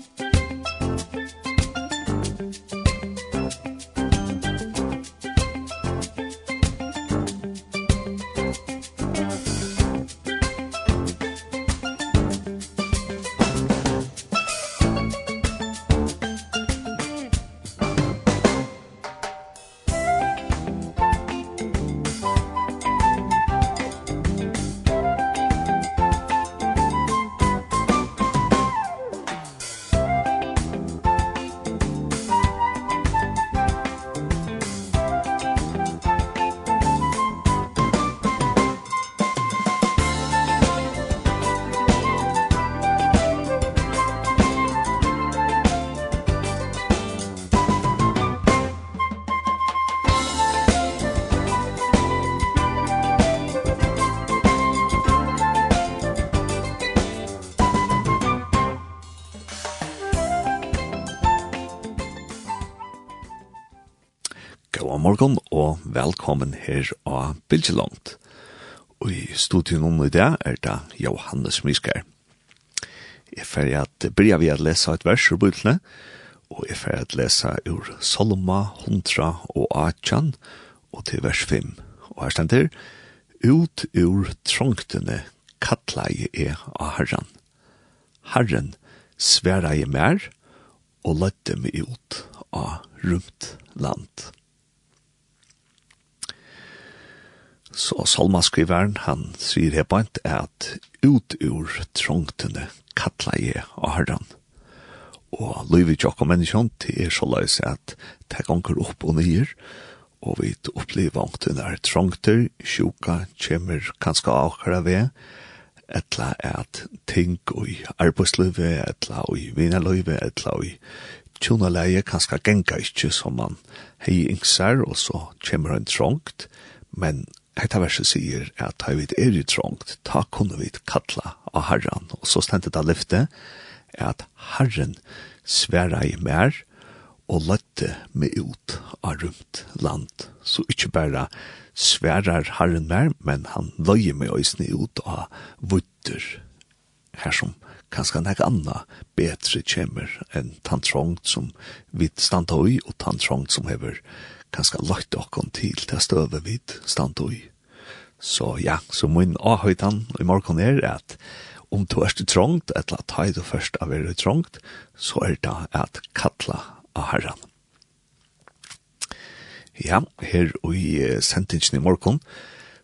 Musik velkommen her av Bilgelangt. Og i studien om i dag er det Johannes Miskar. Jeg fer at bryr vi at lese et vers ur bøtlene, og jeg fer at lese ur Salma, Hontra og Achan, og til vers 5. Og her stender, ut ur trångtene kattla jeg er av Herren. Herren sværa jeg mer, og løtte meg ut av rumt land. Så salmaskriveren, han sier her på at ut ur trångtene kattla jeg av herren. Og løyvi tjokk og menneskjøn til er så løys at det ganger opp og nyer, og vi opplever ångten er trångter, sjuka, kjemmer kanskje akkurat ved, etla at ting og i arbeidsløyve, etla og i vinerlivet, etla og i tjonaleie kanskje genga ikke som man hei ingsar, og så kjemmer han trångt, men Hetta verset sier at ta vid er i trångt, ta kunne vi kalla av Herren, og så stendet det lyfte, at Herren sværa i mer, og løtte meg ut av rumt land. Så ikkje berre sværar Herren mer, men han løye meg òsne ut av vutter, her som kanskje nek anna betre kjemmer enn tantrongt som vi standa i, og tantrongt som hever kjemmer kanskje lagt okkon til til støve vid stand i. Så ja, så min avhøytan i morgen er at om du er trångt, eller at hei du først er veldig trångt, så er det at kattla av herren. Ja, her i sentingen i morgen,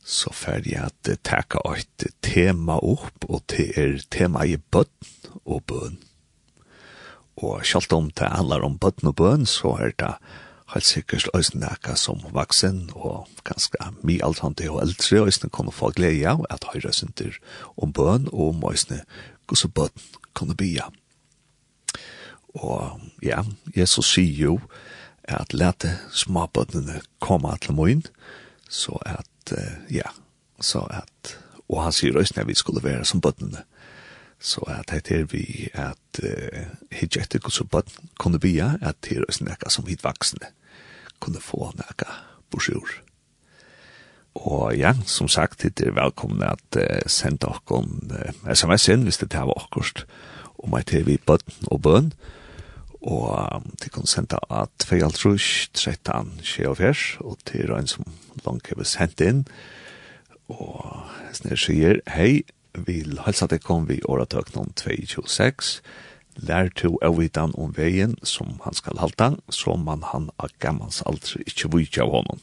så fer jeg at teka et tema opp, og det er tema i bøtten og bøn. Og selv om det handler om bøtten og bøn, så er det helt sikkert øyne nækka som vaksen og ganske mye alt han til og eldre øyne kunne få glede av at høyre synder om bøn og om øyne hvordan bøn kunne bya. Og ja, Jesus sier jo at lete småbøttene komme til moin, så at, ja, så at, og han sier øyne at vi skulle være som bøttene, Så at det er vi at uh, hitje etter hos bøtten kunne bia at det er nekka som hit vaksne kunne få nekka borsjord. Og ja, som sagt, det er velkomne at uh, sende okkon uh, sms inn hvis det er okkost om at det er vi bøtt og bøn og til kunne sende at 2.5, 13, 24 og til en som langt har sendt inn og snir sier, hei, vil hälsa det kom vi året om 226. Lär to av om vägen som han skal halta, så man han av gammans aldrig ikkje vujtja av honom.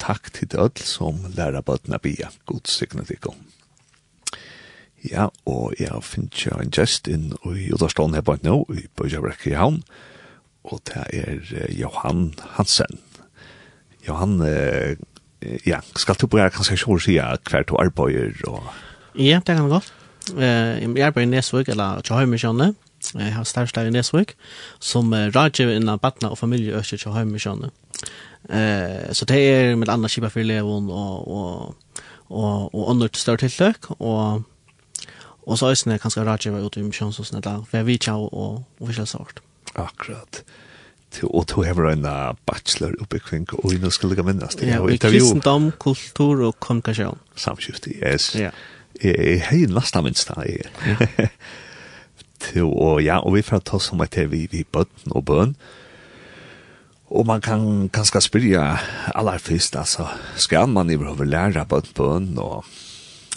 Takk til dødl som lærer bøtna bia. God signet ikon. Ja, og jeg finner jo en gjest inn i Udarstånd her på nå, i Bøyjabrekke i havn, og det er Johan Hansen. Johan, eh, ja, skal du bare kanskje ikke si hver to arbeider og... Ja, det kan gå. Eh, Uh, jeg arbeider i Nesvøk, eller Tjahøymisjønne. Jeg har størst der i Nesvik som uh, rådgiver innan badna og familieøkje Tjahøymisjønne. Uh, så det er med andre kipa for eleven og, og, og, og andre større tiltøk, og Og så øyne kanskje rådgjøver ut i misjons og sånne der, for jeg vet ikke og, og forskjellig sort. Akkurat till och tog över en bachelor oppe uppe kring och innan skulle jag minnes det. Ja, i kristendom, kultur og kommunikasjon. Samskifte, yes. Ja jeg har nesten minst det. Og ja, og vi får ta som at vi, vi bøtten og bøn. Og man kan kanskje spørre aller først, altså, skal man i behøver lære bøtten bøn og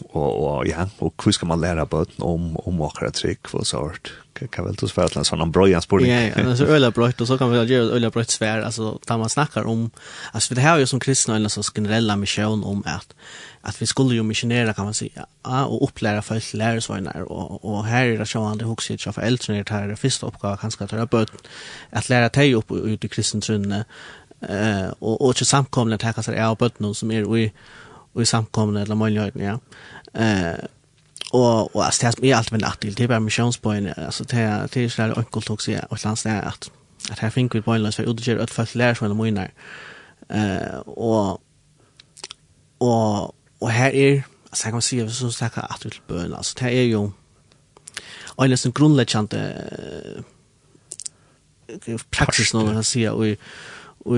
og, og ja och hva skal man lära på om om våra trick så sort kan väl du svär til en sånn brojans på det. Ja, det alltså øyla brøyt, og så kan vi göra öla brøyt svær, alltså da man snackar om alltså det här är ju som kristna eller så generella mission om att att vi skulle ju missionera kan man säga ja, och upplära folk lärorsvagnar och, och här är det så att det också är för äldre det här är första uppgåva kanske att ta bort att lära dig upp ut i kristen trunne eh och och samkomna att här kan sig av någon som är i och i samkomna eller möjligheten, ja. Eh, och, och alltså, det är alltid en nattdel, det är bara missionspoäng, alltså det är, det är sådär enkelt också i ett land, det är att, att här finner vi på ett poänglös för att utgöra ett fast lär som är Eh, och, och, og her er, altså, jeg kan si, säga, så snackar at alltid til bøn, altså, det är ju, och nästan grundläggande, praksis, praxis man kan si, og, och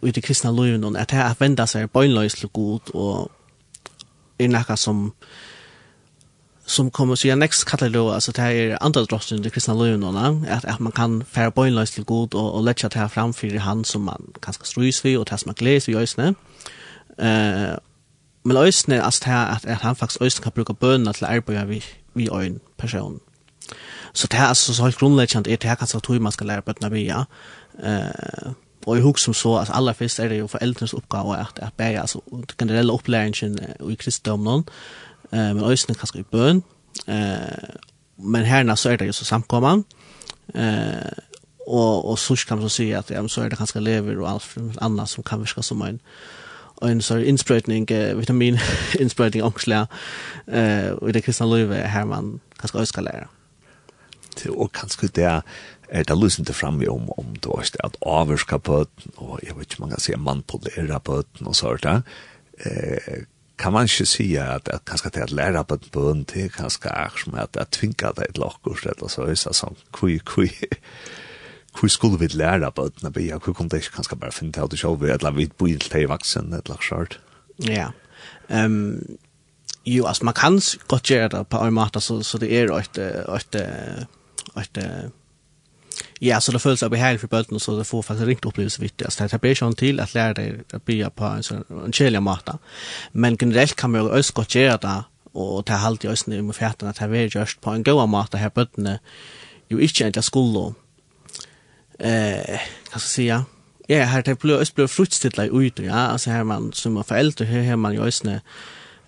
och det kristna livet at att här vända seg på til lös god og är något som som kommer ja next katalog alltså det er är andra drossen det kristna livet og att att man kan färra på en lös till god och och lägga det här framför han som man kanske strys vi och tas man gläs vid ösnen eh men ösnen alltså her at, at han faktisk ösnen kan bruka bönorna till arbeta vi vi øyn person. Så det er altså så helt grundläggande er det her kanskje tog man skal lære på vi ja. Eh Och jag som så att allra först är det ju föräldrarnas uppgave att att bära alltså generella upplärningen i kristendomen. Eh men ösnen kanske i bön. Eh men härna så är det ju så samkomman. Eh och och så kan man säga att ja, så är det kanske lever och allt annat som kan viska som en en så insprötning eh, vitamin insprötning ångsla eh och det kristna livet här man kanske ska lära. till och kanske det er det lyser inte fram i om, om det var att avvärska böten og jeg vet inte man kan si manipulera böten og sådär. där. Eh, kan man ikke si at, at kanskje til at lära på ett bön till kanske är som at jeg tvinga deg ett lockors eller så. så, är sånt, kui, kui. Hvor skulle vi lære på at vi har kunnet ikke kanskje bare finne til at du selv eller vi bor til deg i vaksen, eller skjørt? Ja. Um, jo, altså man kan godt gjøre det på en måte, så, så det er et, et, et, et Ja, så det føles av behag för bøtten, så det får faktisk ringt opplevelse vidt. Altså, det blir ikke til at lære deg å bygge på en, sånn, en kjellig måte. Men generelt kan man jo også godt gjøre det, og det er alltid også nødvendig med fjertene, at det er gjørst på en god måte her bøttene, jo ikke egentlig skulle, eh, hva skal jeg si, ja, ja her det blir også fruktstidlig ut, ja, altså her man som er foreldre, her, her man jo også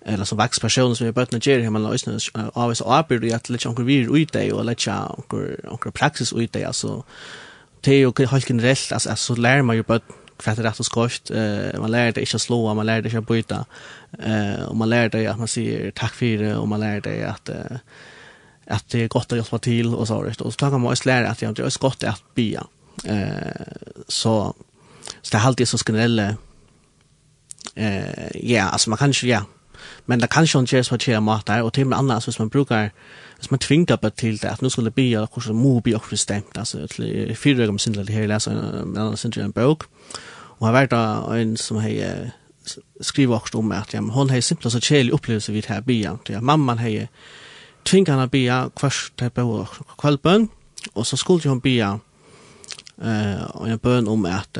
eller som vakspersoner som är när Nigeria hemma lösna av oss arbetar ju att lägga onkel vir ut det och lägga onkel onkel praxis ut det alltså det och helt generellt alltså så lär man ju på kvätt rätt och skoft eh man lär det inte slå man lär det inte byta eh och man lär det att man säger tack för det och man lär det att att det är gott att hjälpa till och så där och så kan man också lära att det är gott att be eh så så det är alltid så generella eh ja alltså man kan ju ja Men det kan ju ikke gjøres på mat där och till med annars, hvis man brukar, hvis man tvingar på till det, att nu skulle bli, och så må bli och bestämt alltså till fyra gånger sen det her, leser en annan sen en bok och har varit en som har skrivit också om att ja, hon har simpelt så kjelig upplevelse vid här bia. Ja, mamman har tvingat henne bia kvart här på kvällbön och så skulle hon bia eh och jag bön om att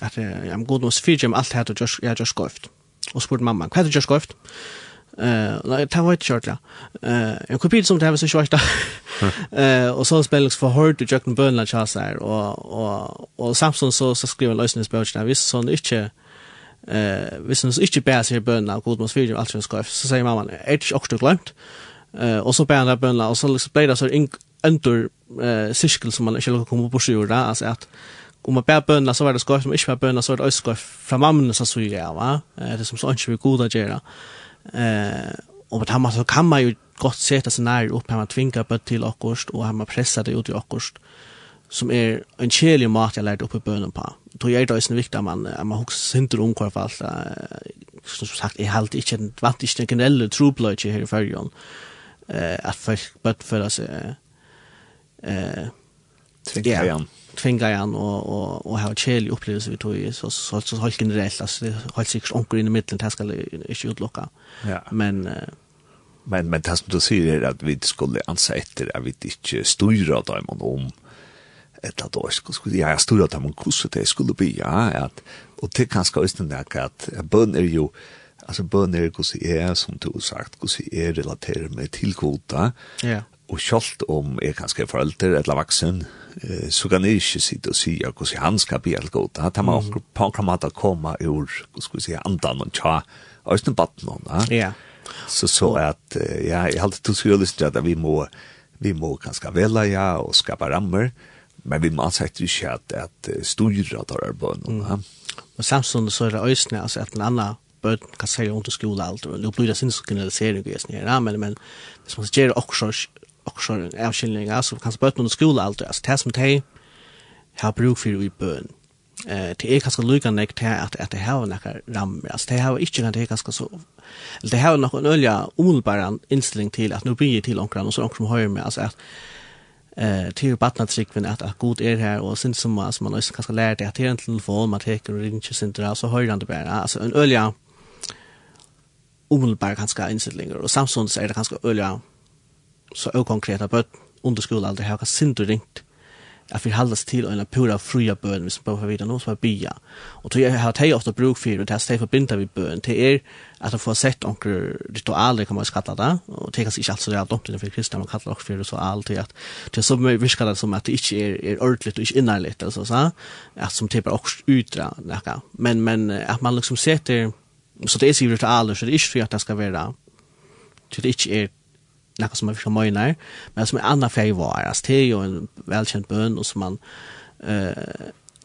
att jag ja, god oss om allt här och jag just skrivit og spurte mamma, hva er det du? Eh, nei, det var ikke kjørt, ja. Eh, en kopi som det var så kjørt, da. Eh, og så spiller for hørt du Jøkken Bønland kjørs her, og, og, og Samson så, så skriver løsene spørsmål, der, hvis sånn ikke, eh, hvis sånn ikke bærer seg bønene av Godmans 4, alt som skoift, så sier mamma, er det ikke også glemt? Eh, og så bærer han der bønene, og så liksom ble det så endur eh, sirkel som man ikke lukker komme på i jorda, altså at, om man bär bönna så var det skoj, om man inte bär bönna så var det också skoj från mamma så såg ja, va? Det som så inte vi goda att göra. Och på det så kan man ju gott sätta sig nära upp, man tvingar bönna till åkost och man pressar det ut i åkost som är en kärlig mat jag lärde upp i bönen på. Då är det också viktigt att man, att man också inte omkvar för allt. Som sagt, jag har inte en vant, inte en generell troblöjtje här i färgen. Uh, att folk började föra sig eh, Tvinga igen tvinga igjen og, og, og ha kjelig opplevelse vi tog i, så, så, så, så holdt generelt, altså det holdt sikkert onker inn i middelen, det skal jeg ikke utlokka. Ja. Men, uh, men, men det som du sier er at vi skulle ansa etter at vi ikke styrer dem om ett att då skulle jag jag stod dem om hvordan det skulle bli ja at, og det kanske är den där att bön är ju alltså bön är kus er, som du har sagt hvordan är relaterat med till kvota. Ja. og skolt om är kanske forelder eller vaksen, vuxen så kan jeg ikke sitte og si at hvordan han skal bli alt godt. Da tar man mm. på en kramat komme ur, skal vi si, andan og tja, øyne batten hon. Ja. Så så at, ja, jeg har alltid skulle lyst til at vi må, vi må kanskje velge, ja, og skapa rammer, men vi må ansett ikke at, at styrer at det er bønnen. Mm. Og samtidig så er det øyne, altså at en annen bøten kan sælge under skolealder, og det blir det sin generalisering, men, men hvis man ser også också en avskiljning alltså kan spöt någon skola allt alltså det som det har bruk för i bön eh det är kanske luckan nek att att det har några ram alltså det har inte kan det kanske så eller det har nog en olja omedelbar inställning till att nu blir till omkring och så som höjer med alltså att eh till barnatrikven att att god är här och sen som man man också kanske lär det att det är en telefon man tar och ringer sin där så höjer han det bara. Alltså en olja omedelbar kanske inställningar och Samsung säger det kanske olja så okonkreta konkreta bøtt under skolealder har sindur ringt at vi haldas til en pura fria bøn hvis vi bare vet noe som er bya. Og tog jeg har teg ofta bruk for, og det här steg forbinda vi bøn, till er at jeg får sett onker ritualer, kan man jo kalla det, og det er kanskje ikke alt så det är dumt innenfor kristna man kallar det for ritual til at det så mye virker det som at det ikke er, er ordentligt og ikke innerligt, altså, så, at som det bare også utdra, nekka. Men, men at man liksom setter, så det er sikkert ritualer, så det er ikke for at det skal være, till det ikke er något som är från Mojnar, men som är andra färg var. Alltså, det är ju en välkänd bön och som man, uh,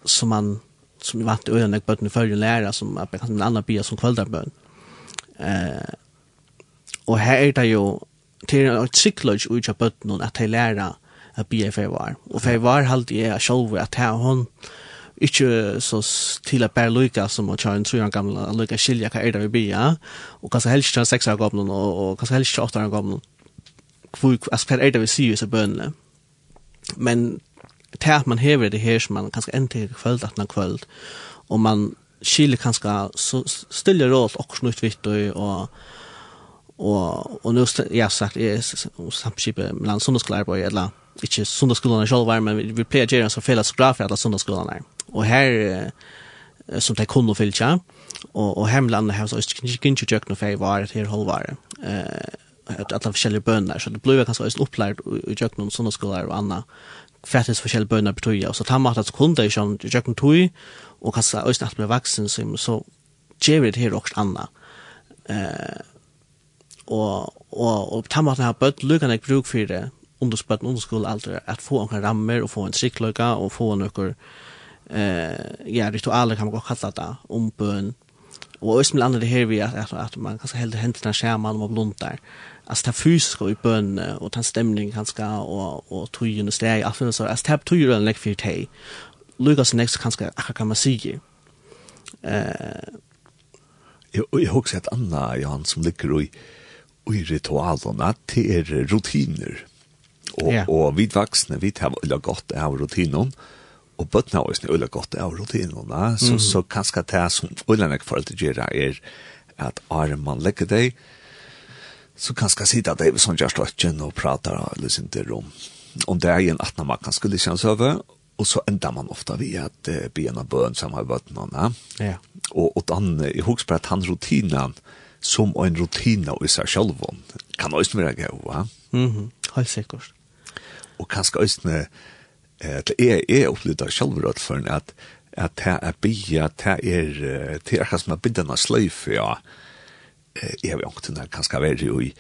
som man, som jag vant ögonen på den förrän lära som att en annan bia som kvöldarbön. Uh, och här är det ju till en cyklage ut av bötten att jag lära att bia för var. Och för var halde jag själv att här hon ikke så til at bare lykke som å kjøre en tror gamle lykke skilje hva er det vi blir, og kanskje helst ikke seks år gammel, og kanskje helst ikke åtte år gammel hvor, altså, hva er det vi sier i seg bønene? Men til at man hever det her som man kanskje ender i kvöld, at man kvöld, og man skiljer kanskje så stille råd og snutt vitt og og og og nu ja sagt er samskipet mellan sundagsskolearbeid eller ikke sundagsskolen selv, men vi, vi pleier å gjøre en så felles graf for alle sundagsskolen Og her, eh, som de kunne fylle og, og her med landet her, så er det ikke ikke gjør noe for jeg var til holdvare. Eh, alla forskjellige bønner, så det blir kanskje også opplært i Gjøknum, sånne skoler og anna, fættes forskjellige bønner på tøya, og så tar man at kunde i Jøknum tøy, og kanskje også at blir vaksen, så, så gjør det her også anna. Eh, og, og, og tar man at har bøtt lukkene jeg bruk for det, underspøtten, underskolealder, at få noen rammer, og få en strikkløyga, og få noen eh, ja, ritualer kan man godt kalla det, om bøn, Og også med andre det her vi at, at, at man kanskje heldur hendene skjermen om man blundar. Eh, alltså det fysiska i bönne och den stämningen han ska och och trygen och steg alltså så alltså det tryger den like för dig. Lucas next kan ska kan man se eh. Jag jag husar att Anna Johan som ligger i i ritualerna det er rutiner. Och yeah. och vi vuxna vi tar eller gott av rutinen. Och bötna oss nu eller gott av rutinen så så kanske det som ullarna för att göra är att arman lägger dig så kanske sitta där vi som just watchen och pratar eller sånt rum. Om det är en att man kan skulle känns över och så ändar man ofta vid att en av bön som har varit någon. Ja. Och och han i hugsprät han rutinen som en rutina och i sig själv kan också vara gå, va? Mhm. Mm Helt säkert. Och kanske också eh det är är upplevda självrot för att att här är bia, här är till att man binder någon slöj för ja jeg har jo ikke her kanskje vært jo i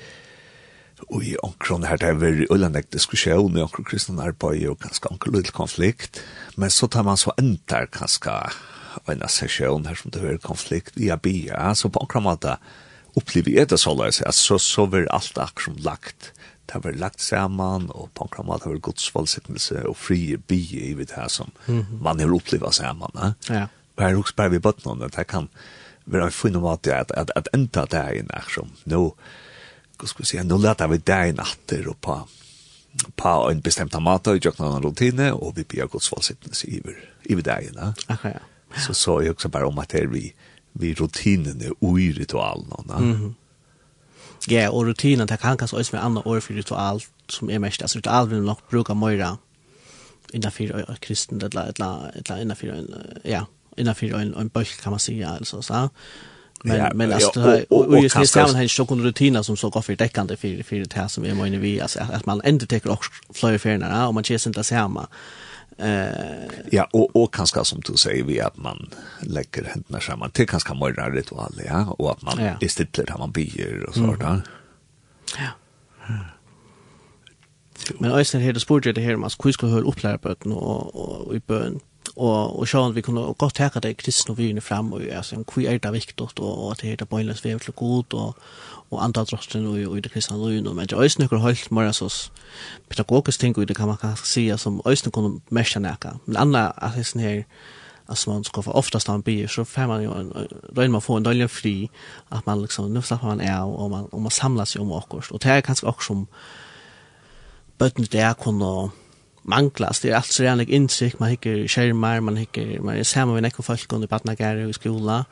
og i omkron her det er veldig ullandek diskusjon i omkron kristne arbeid og ganske omkron lille konflikt men så tar man så endar ganske en session her som det er konflikt i abia så på omkron måte opplever jeg det så løs at så, så vil alt akkurat som lagt det var lagt sammen, og på omkron måte var godsvalgsittelse og frie bie i det her som mm -hmm. man har opplevd saman ja. og her også bare vi bøtt bøttene det kan vi har funnet måte at, at, at enda det er en aksjon. Nå, hva skal vi si, nå leter vi det en atter og på, på en bestemt måte og gjør noen rutine, og vi blir godt svalsittende i, iver det ene. Okay, ja. Så så jeg også bare om at det er vi, vi rutinene og i ritualene. Mm -hmm. Ja, og rutinen, det kan kanskje også være andre år for ritual, som er mest, altså ritual vil nok bruke mer innenfor kristen, eller, eller, eller innenfor, ja, innanför en, en bölk kan man säga. Alltså, så. Men, ja, men alltså, ja, och, och, och, och just i sammanhang så kunde rutiner som så går för täckande för, för det här som är många vi, alltså att man ändå täcker också flöjer färgerna och man känner sig inte samma. Eh ja och och kanske som du säger vi att man lägger händerna samman till kanske morgon ritualer, ja och att man ja. istället har man bier och sådär. Mm. Ja. Men Øystein her, det spurte jeg det her, man skulle høre opplære bøten og, og, og i bøten og, og sånn vi kunne godt teka det kristne vyene fram, og altså, hvor er det viktigt, og, og at det er det bøynes vev til god, og, og andre drotten og, og i det kristne lyne, men det er også noen høyt mer sås pedagogisk ting, og det kan man kanskje si, som også kunne mest nekka. Men andre, at det er sånn her, alltså man ska få oftast en bil så fem man ju en då man får en dålig fri att man liksom nu slappar man är och man och man samlas ju om och och det är kanske också som bötten där kunde manglas. Det är alltså renlig insikt. Man hickar skärmar, man hickar, man är samma med nekko folk under badnagare och i skola.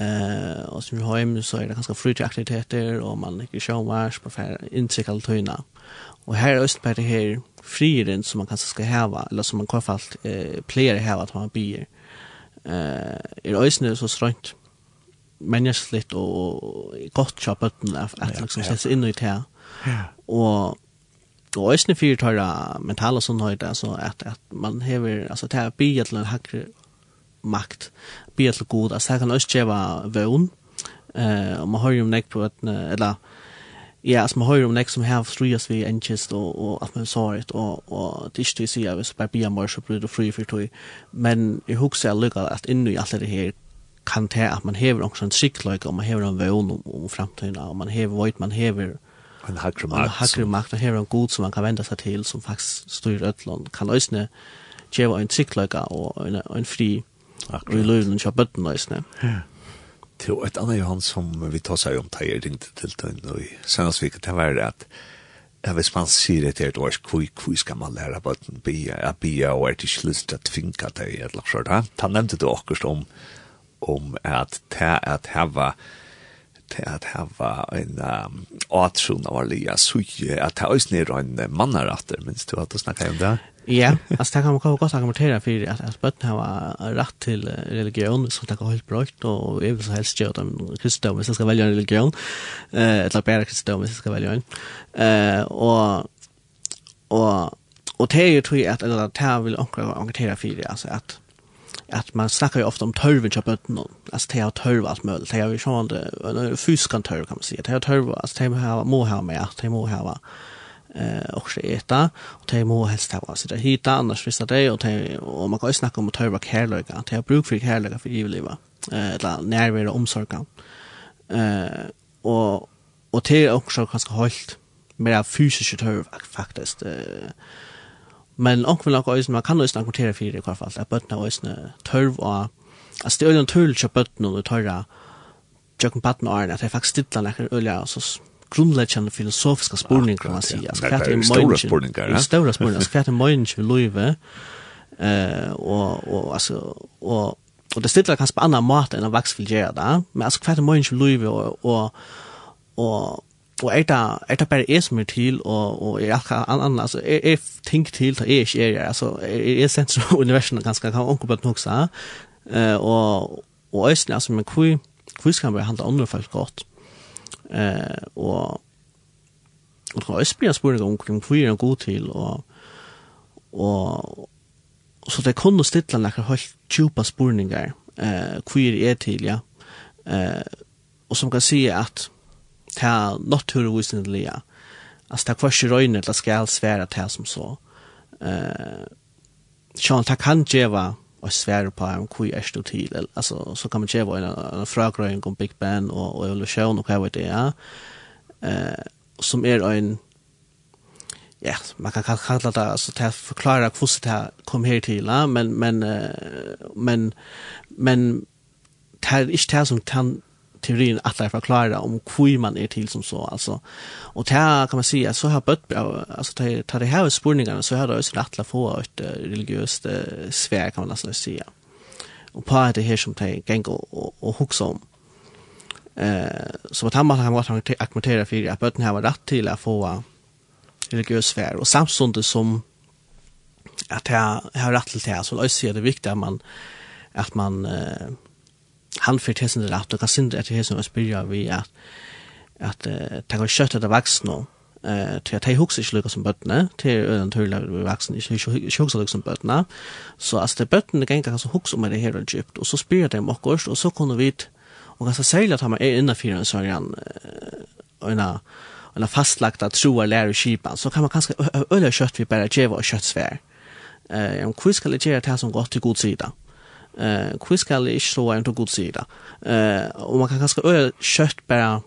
Uh, och som vi har hem så är det ganska aktiviteter, och man hickar showmars på färre insikt allt höjna. Och här är östberg det här friren som man kanske ska häva eller som man kan fallt eh, player häva att man byr. Eh, uh, är östnö så strönt människligt och, och gott köpa att, att, att liksom sätta in i det här. Ja. Och og østene fyrir tar mentala sunnhøyde, så at, at man hever, altså det er bygget til en makt, bygget til god, altså det kan også var vøvn, eh, man høyre om nek på et, eller, ja, som man høyre om nek som hev strujas vi enkjist og, og at man sorgt, og, og det er ikke til å si at hvis bare bygget så blir det fri for tog, men i husker jeg lukka at inni alt det her kan det at man hever omkring tryggløyga, og man hever en vøvn om, om framtiden, og man hever, vøyt, man hever, en hakre makt. En hakre makt, og her er en god som man kan vende seg til, som faktisk styr Øtland, kan øsne djeva en tryggløyga og en, en fri Akkurat. og i løyvlen kjøp bøtten øsne. Ja. Til et annet Johan som vi tar seg om teier ringte til tøyne og i Søndagsvika, det var at Ja, hvis man sier et helt års, hvor skal man lære bøtten bia, ja, bia, og er det ikke lyst til å tvinga deg, eller sånn, han nevnte du akkurat om, om at det at hava, til at hava en um, atron av alia suje, at det er nere en mannaratter, minst du at du snakka om det? Ja, altså det kan man godt argumentere for at, at bøtten har rett til religion, så det er helt brøkt, og jeg vil så helst gjøre dem kristendom hvis jeg skal velge en religion, eh, eller bare kristendom hvis jeg skal velge en. Eh, og, og, og det er jo tog at, eller det vil anker argumentere for, altså at att man snackar ju ofta om törven på bötten alltså det har törv allt möjligt det har ju sån en fysisk törv kan man säga det har törv alltså det har må ha med det må ha eh och äta och det må helst ha så det hit annars visst det och det och man kan ju snacka om att törva kärleka att jag bruk för kärleka för givliva eh eller närvaro omsorg. Eh och och det är också ganska hållt mer fysiska törv faktiskt eh men onkel nok øysen, man kan øysen akkortere fyrir i hvert fall, at bøttene øysen tørv og, altså det er øyne tørv til bøttene og tørra tjøkken patten og årene, at jeg faktisk stilla nekker øyne, og så grundleggjande filosofiska spurningar, kan man sige. Altså, hva er møyningen? Stora spurningar, ja. Stora spurningar, hva er møyningen vi løyve, og, og, altså, og, og det stilla kanskje på annan måte enn av vaks vil gjøre det, men altså, hva er møyningen vi løyve, og, og, og og er det, er det bare jeg som er til, og, og er alt annet, altså, er, er ting til, da jeg ikke er, altså, er, er sentrum av universet ganske, kan omgå på nok sa, uh, og, og øyne, altså, men hvor, hvor skal man behandle andre folk godt? Uh, og, og det kan også bli en spørning om hvor er han god til, og, og, så det kunne stille noen helt djupa spørninger, uh, hvor er jeg til, ja, uh, og som kan si at, ta naturvisnliga. Alltså ta kvarsi röjne ska all svära ta som så. Eh Sean det kan geva och svär på en kui är stå till. Alltså så kan man geva en, en frågröjning om Big Ben och, och evolution och vad det är. Eh, som är en ja, man kan kalla det alltså ta att förklara hur det här kom här till, ja? men men men men det är inte det som kan teorin att lära förklara om hur man är till som så alltså och där kan man säga så har bött alltså ta ta det här spårningarna så har det också rätt att få ett religiöst svär kan man nästan säga och på det här som det gäng och, och huxa om. Eh så vad han har han att argumentera för att bötten har rätt till att få religiös sfär och samtidigt som att jag har rätt till det så vill jag det viktigt att man att man eh, han för testen det att och sen att det som spyrja vi att att ta och kötta det vaxna nu eh till att huxa sig lukka som bötna till en tulla vi vaxna så huxa lucka som bötna så att det bötna gänga så huxa om det här och djupt och så spyr det om och så kunde vi och ganska säga att han är inne för en är han en en fastlagda troa lära och så kan man kanske öle kött vi bara geva och köttsvär eh om kviskalitet här som gott till god sida eh hur ska jag så en till god sida eh och man kan kanske öra kött bara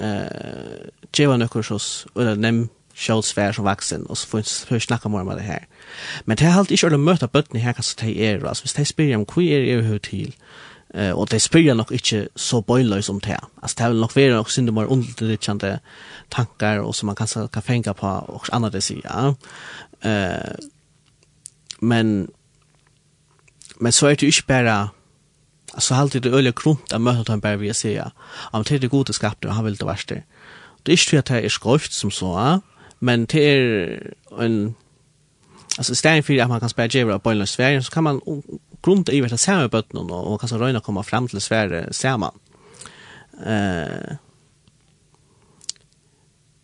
eh geva några shows eller nem shows fair som vuxen och så får vi snacka mer om det här men det är halt inte att möta bötten här kanske det är alltså hvis det spelar om queer är hur till eh och det spelar nog inte så boilers om det alltså det är nog vara nog synd mer underliggande tankar och som man kanske kan fänga på och andra det sig eh men men så er det ikke bare alltså alltid det öliga krumt att möta han bara vi säga om det är det gode skapte han vill det värsta det är inte att det är skrift som så men det är en alltså stäng för att man kan spela Java på en Sverige så kan man grunda i vart samma bötten och man kan så röna komma fram till Sverige samma eh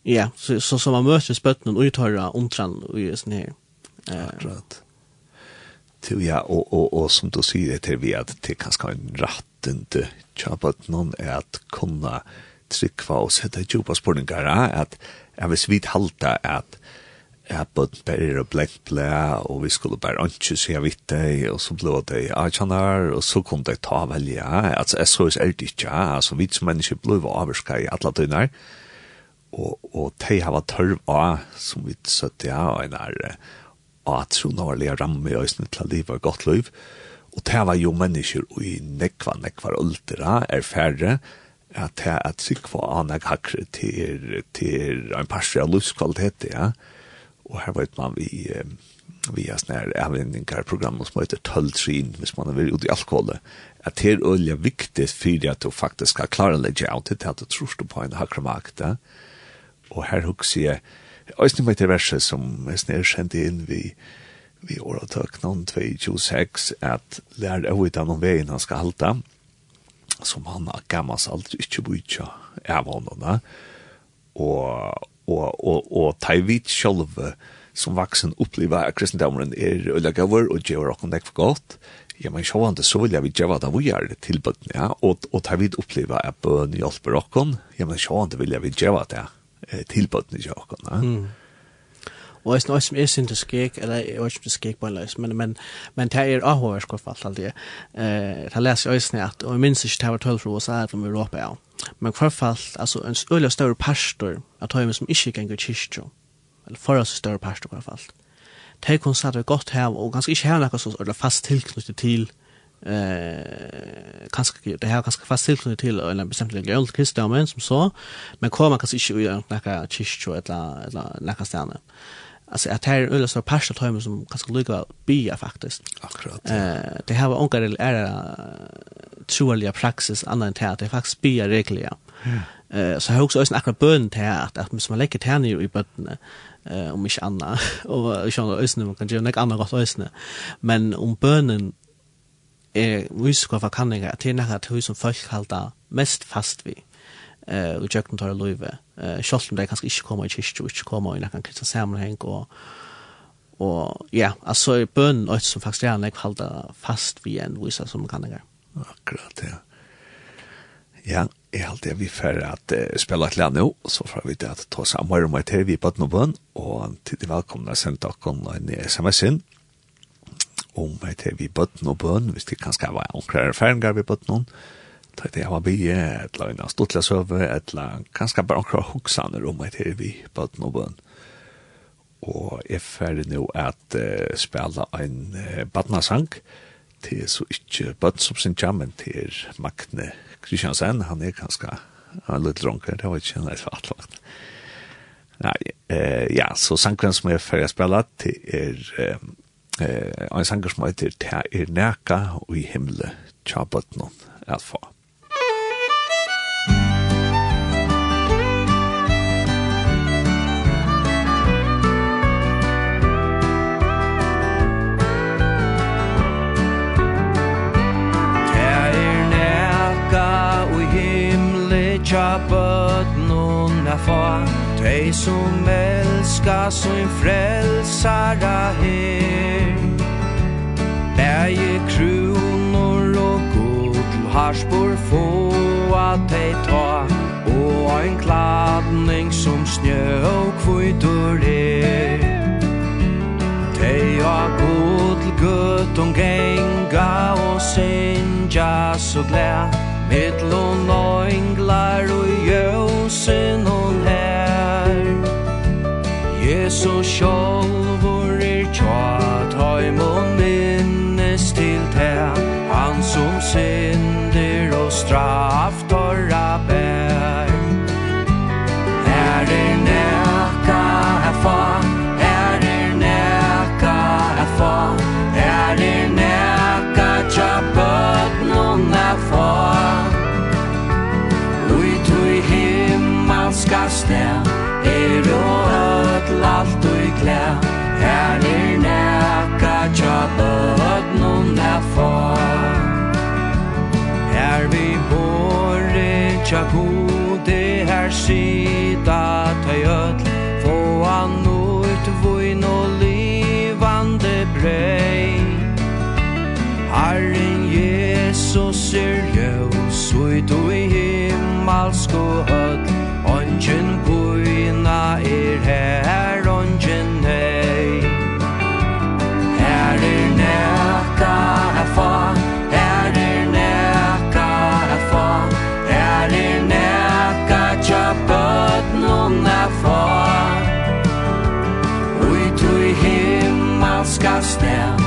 ja så så som man möter botten och uthöra ontran och just ner eh akkurat till ja och och och som du säger till vi att det kan kanske en rätt inte chapat någon är att kunna tryckva och sätta djupa spårningar att jag vill svit halta att jag på bare och black ble, og vi skulle bare ikke se vidt det og så ble det achanar og så kom det ta velge. Altså, jeg så er det inte altså, vi som mennesker ble avvarska i alle tunnar og, og de har vært tørv av, som vi søtte, ja og en är at så når atronarliga ramme i øysene til liv og godt liv. Og det var jo mennesker i nekva, nekva ultra, er færre, at det er sikva anag hakre til, til en parstri av livskvalitet, ja. Og her vet man vi, vi har sånne her avvendingar program som heter Tulltrin, hvis man er veldig ute i alkohol, at det er øyelig viktig for at du faktisk skal klare å legge av til at du tror på en hakre makt, ja. Og her husker jeg, Øystein med det verset som er snedkjent inn vi vi åretøk noen 226 at lær av ut av noen veien han skal halte som han har gammast aldri ikke brytja av hånda og og og og ta vit sjølve som vaksen oppleva at kristendomen er øllagavur og gjør okkum nekk for godt ja men sjåande så vilja vi gjeva det vi gjør til bøtten ja? Og, og ta vit oppleva at bøn hjelper okkum ja men sjåande vilja vi gjeva det ja eh, tilbøtene til åkken. Mm. Og det er noe som er synd til skik, eller jeg vet ikke om til skik på en løs, men, men, men det er avhåver skoff alt alt det. Eh, det leser jeg øyne at, og jeg minns ikke det var tøll for oss her fra Europa, ja. Men hver fall, altså en øyne større pastor, at høyme som ikke ganger kyrkjø, eller for oss større pastor hver fall. Det er kun satt godt her, og ganske ikke her noe som er fast tilknyttet til eh kanskje det her kanskje fast till til en bestemt religion til kristendommen som så men kommer kanskje ikke i noen kyrkje eller eller noen stjerne alltså att här öl så pasta time som kanske lika är faktiskt. Akkurat. Eh det här var onka det är troaliga praxis annan än det är faktiskt är regler. Eh så har också en akkurat bön till att att man lägger tärn i botten eh om inte annat och jag känner ösnen man kan ju något annat gott ösnen. Men om bönen er visko av kanningar at det er nekka tøy som folk halda mest fast vi eh og jøkken tar løyve eh sjølv om det kanskje ikke kommer i kyrkje og ikke kommer i nekka kristna sammenheng og og ja, altså i bønnen og som faktisk er nek halda fast vi en visa som kanningar. Akkurat, ja. Ja, jeg halte jeg vi fer at uh, spela et land nå, så får vi det at ta samar om et her vi på et noen bønn, og til de velkomne sendte dere en SMS inn om at vi bøtten og bøn, hvis det kan skrive omkring erfaringer vi bøtten, Ta det var bi et la ina stutla søve, et la annet kanskje bare hugsan hoksaner et her vi bøtten no bøn. Og jeg ferdig nå at uh, spela ein uh, badnasang, til så ikkje bøtten som sin jammen til Magne Kristiansen, han er kanskje en liten dronker, det var ikke en liten atlagt. Nei, eh, ja, så sangren som jeg ferdig spela til er... Um, eisne, en sanger som heter «Te er neka og i himle tja bøtnen» at få Tej som elskar sin frelsara her. Bæje kronor og god harspor få at tej ta Og ein kladning som snø og kvidur er. Tej og god til og genga Og sinja så glæ Mittlån og englar og jøsen og så sjálvor er tja Taimon minnes til te Han som synder og straftar bær Her er. Neka efa Her er neka efa Her er neka tja bøtnun er fa Ui tui himmelska sted glad. Her er nekka tja bøtnum er far Her vi bore tja gode her sida tøy öll Få an ut voin og livande brei Herren Jesus er ljøs Ut og i himmelsk og öll Ongen kuina er her nektar at få Er det nektar at Er det tja bøtnun at få Ui tui himmelska sted.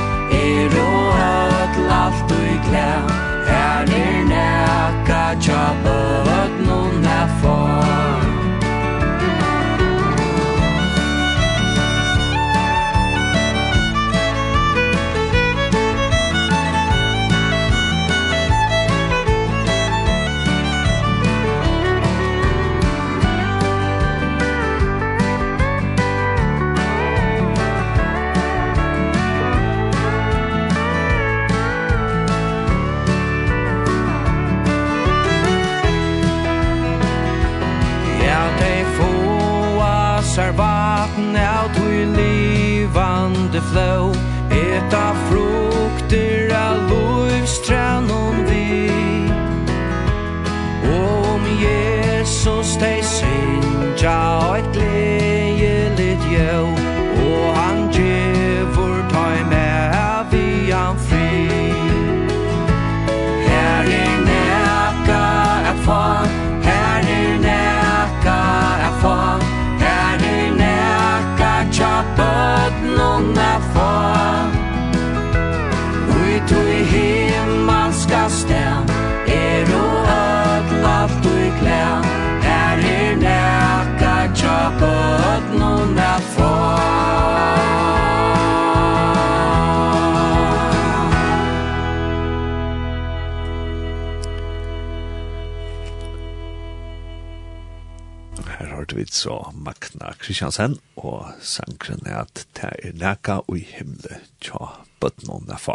så Magna Kristiansen, og sangren er at det er leka og i himle tja bøtnån er fa.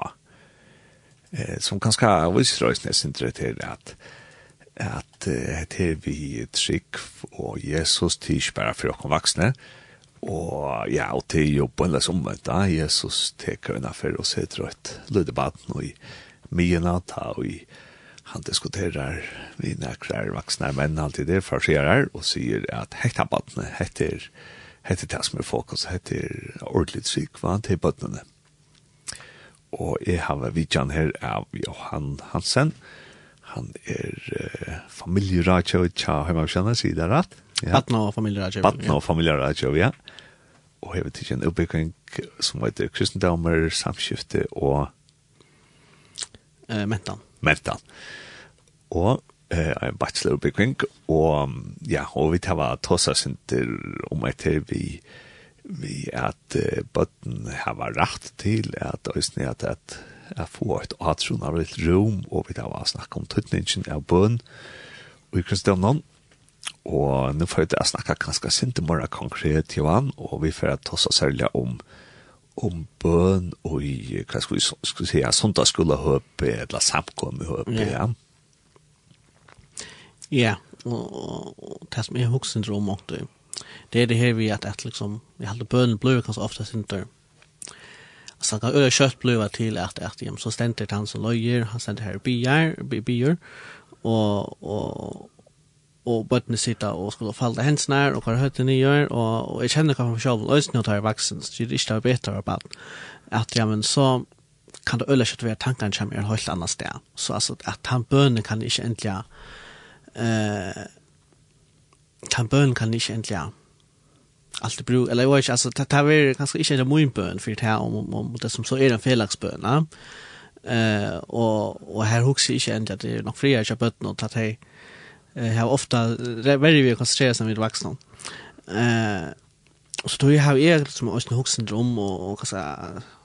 Eh, som kanskje er visrøys nesten til at at det er vi trygg og Jesus tids bare for åkken vaksne, og ja, og til på en løs omvendt da, Jesus teker unna for oss et rødt lødebaten og i mye ta og i han diskuterar vi nekrar vaksna menn alltid det farserar og sier at hekta badne heter heter det som er fokus. Heter ordentlig syk va? Til badnene og jeg har vidjan her av Johan Hansen. Han er uh, familjeratjøy tja heima kjenner sier det rett ja. Batna og familjeratjøy Batna og familjeratjøy ja. Og jeg vet ikke en oppbygging som heter kristendommer samskifte og Eh, mentan mentan. Og eh ein bachelor bekving og ja, og vi tava tossa sinter om et vi vi at uh, button hava rett til at øysni at at at få et atrun av et rom og vi tava snakka om tutningen av bøn og i kristendomn og nå får jeg snakka ganske sinte mora konkret Johan, og vi får tossa særlig om om bøn og i, hva skal vi, skal si, si, søndagsskolehøpe, eller samkommehøpe, ja. Ja, og, og, og det som jeg er om også, det er det her vi at, at liksom, jeg halte bøn bløy kanskje ofte synder. Så kan øye kjøtt bløy til at, at, at så stender han som løyer, han stender her bier, bier, og, og, og bøttene sitter og skulle falle hensene her, og hva høytene gjør, og, og jeg kjenner hva for selv, og jeg tar vaksen, så det er ikke bedre å barn. At ja, men så kan det øyne kjøtt være tankene kommer i en helt annet sted. Så altså, at han bønene kan ikke endelig, eh, han bønene kan ikke endelig, allt det bruk eller jag vet alltså det här är kanske inte en bön för det här om, om, om det som så är en felaktsbön eh och och här huxar jag inte att det är några fria köpet något att hej eh har ofta väldigt vi koncentrerar sig vid vuxna. Eh så då har jag som också en huxsyndrom och och kanske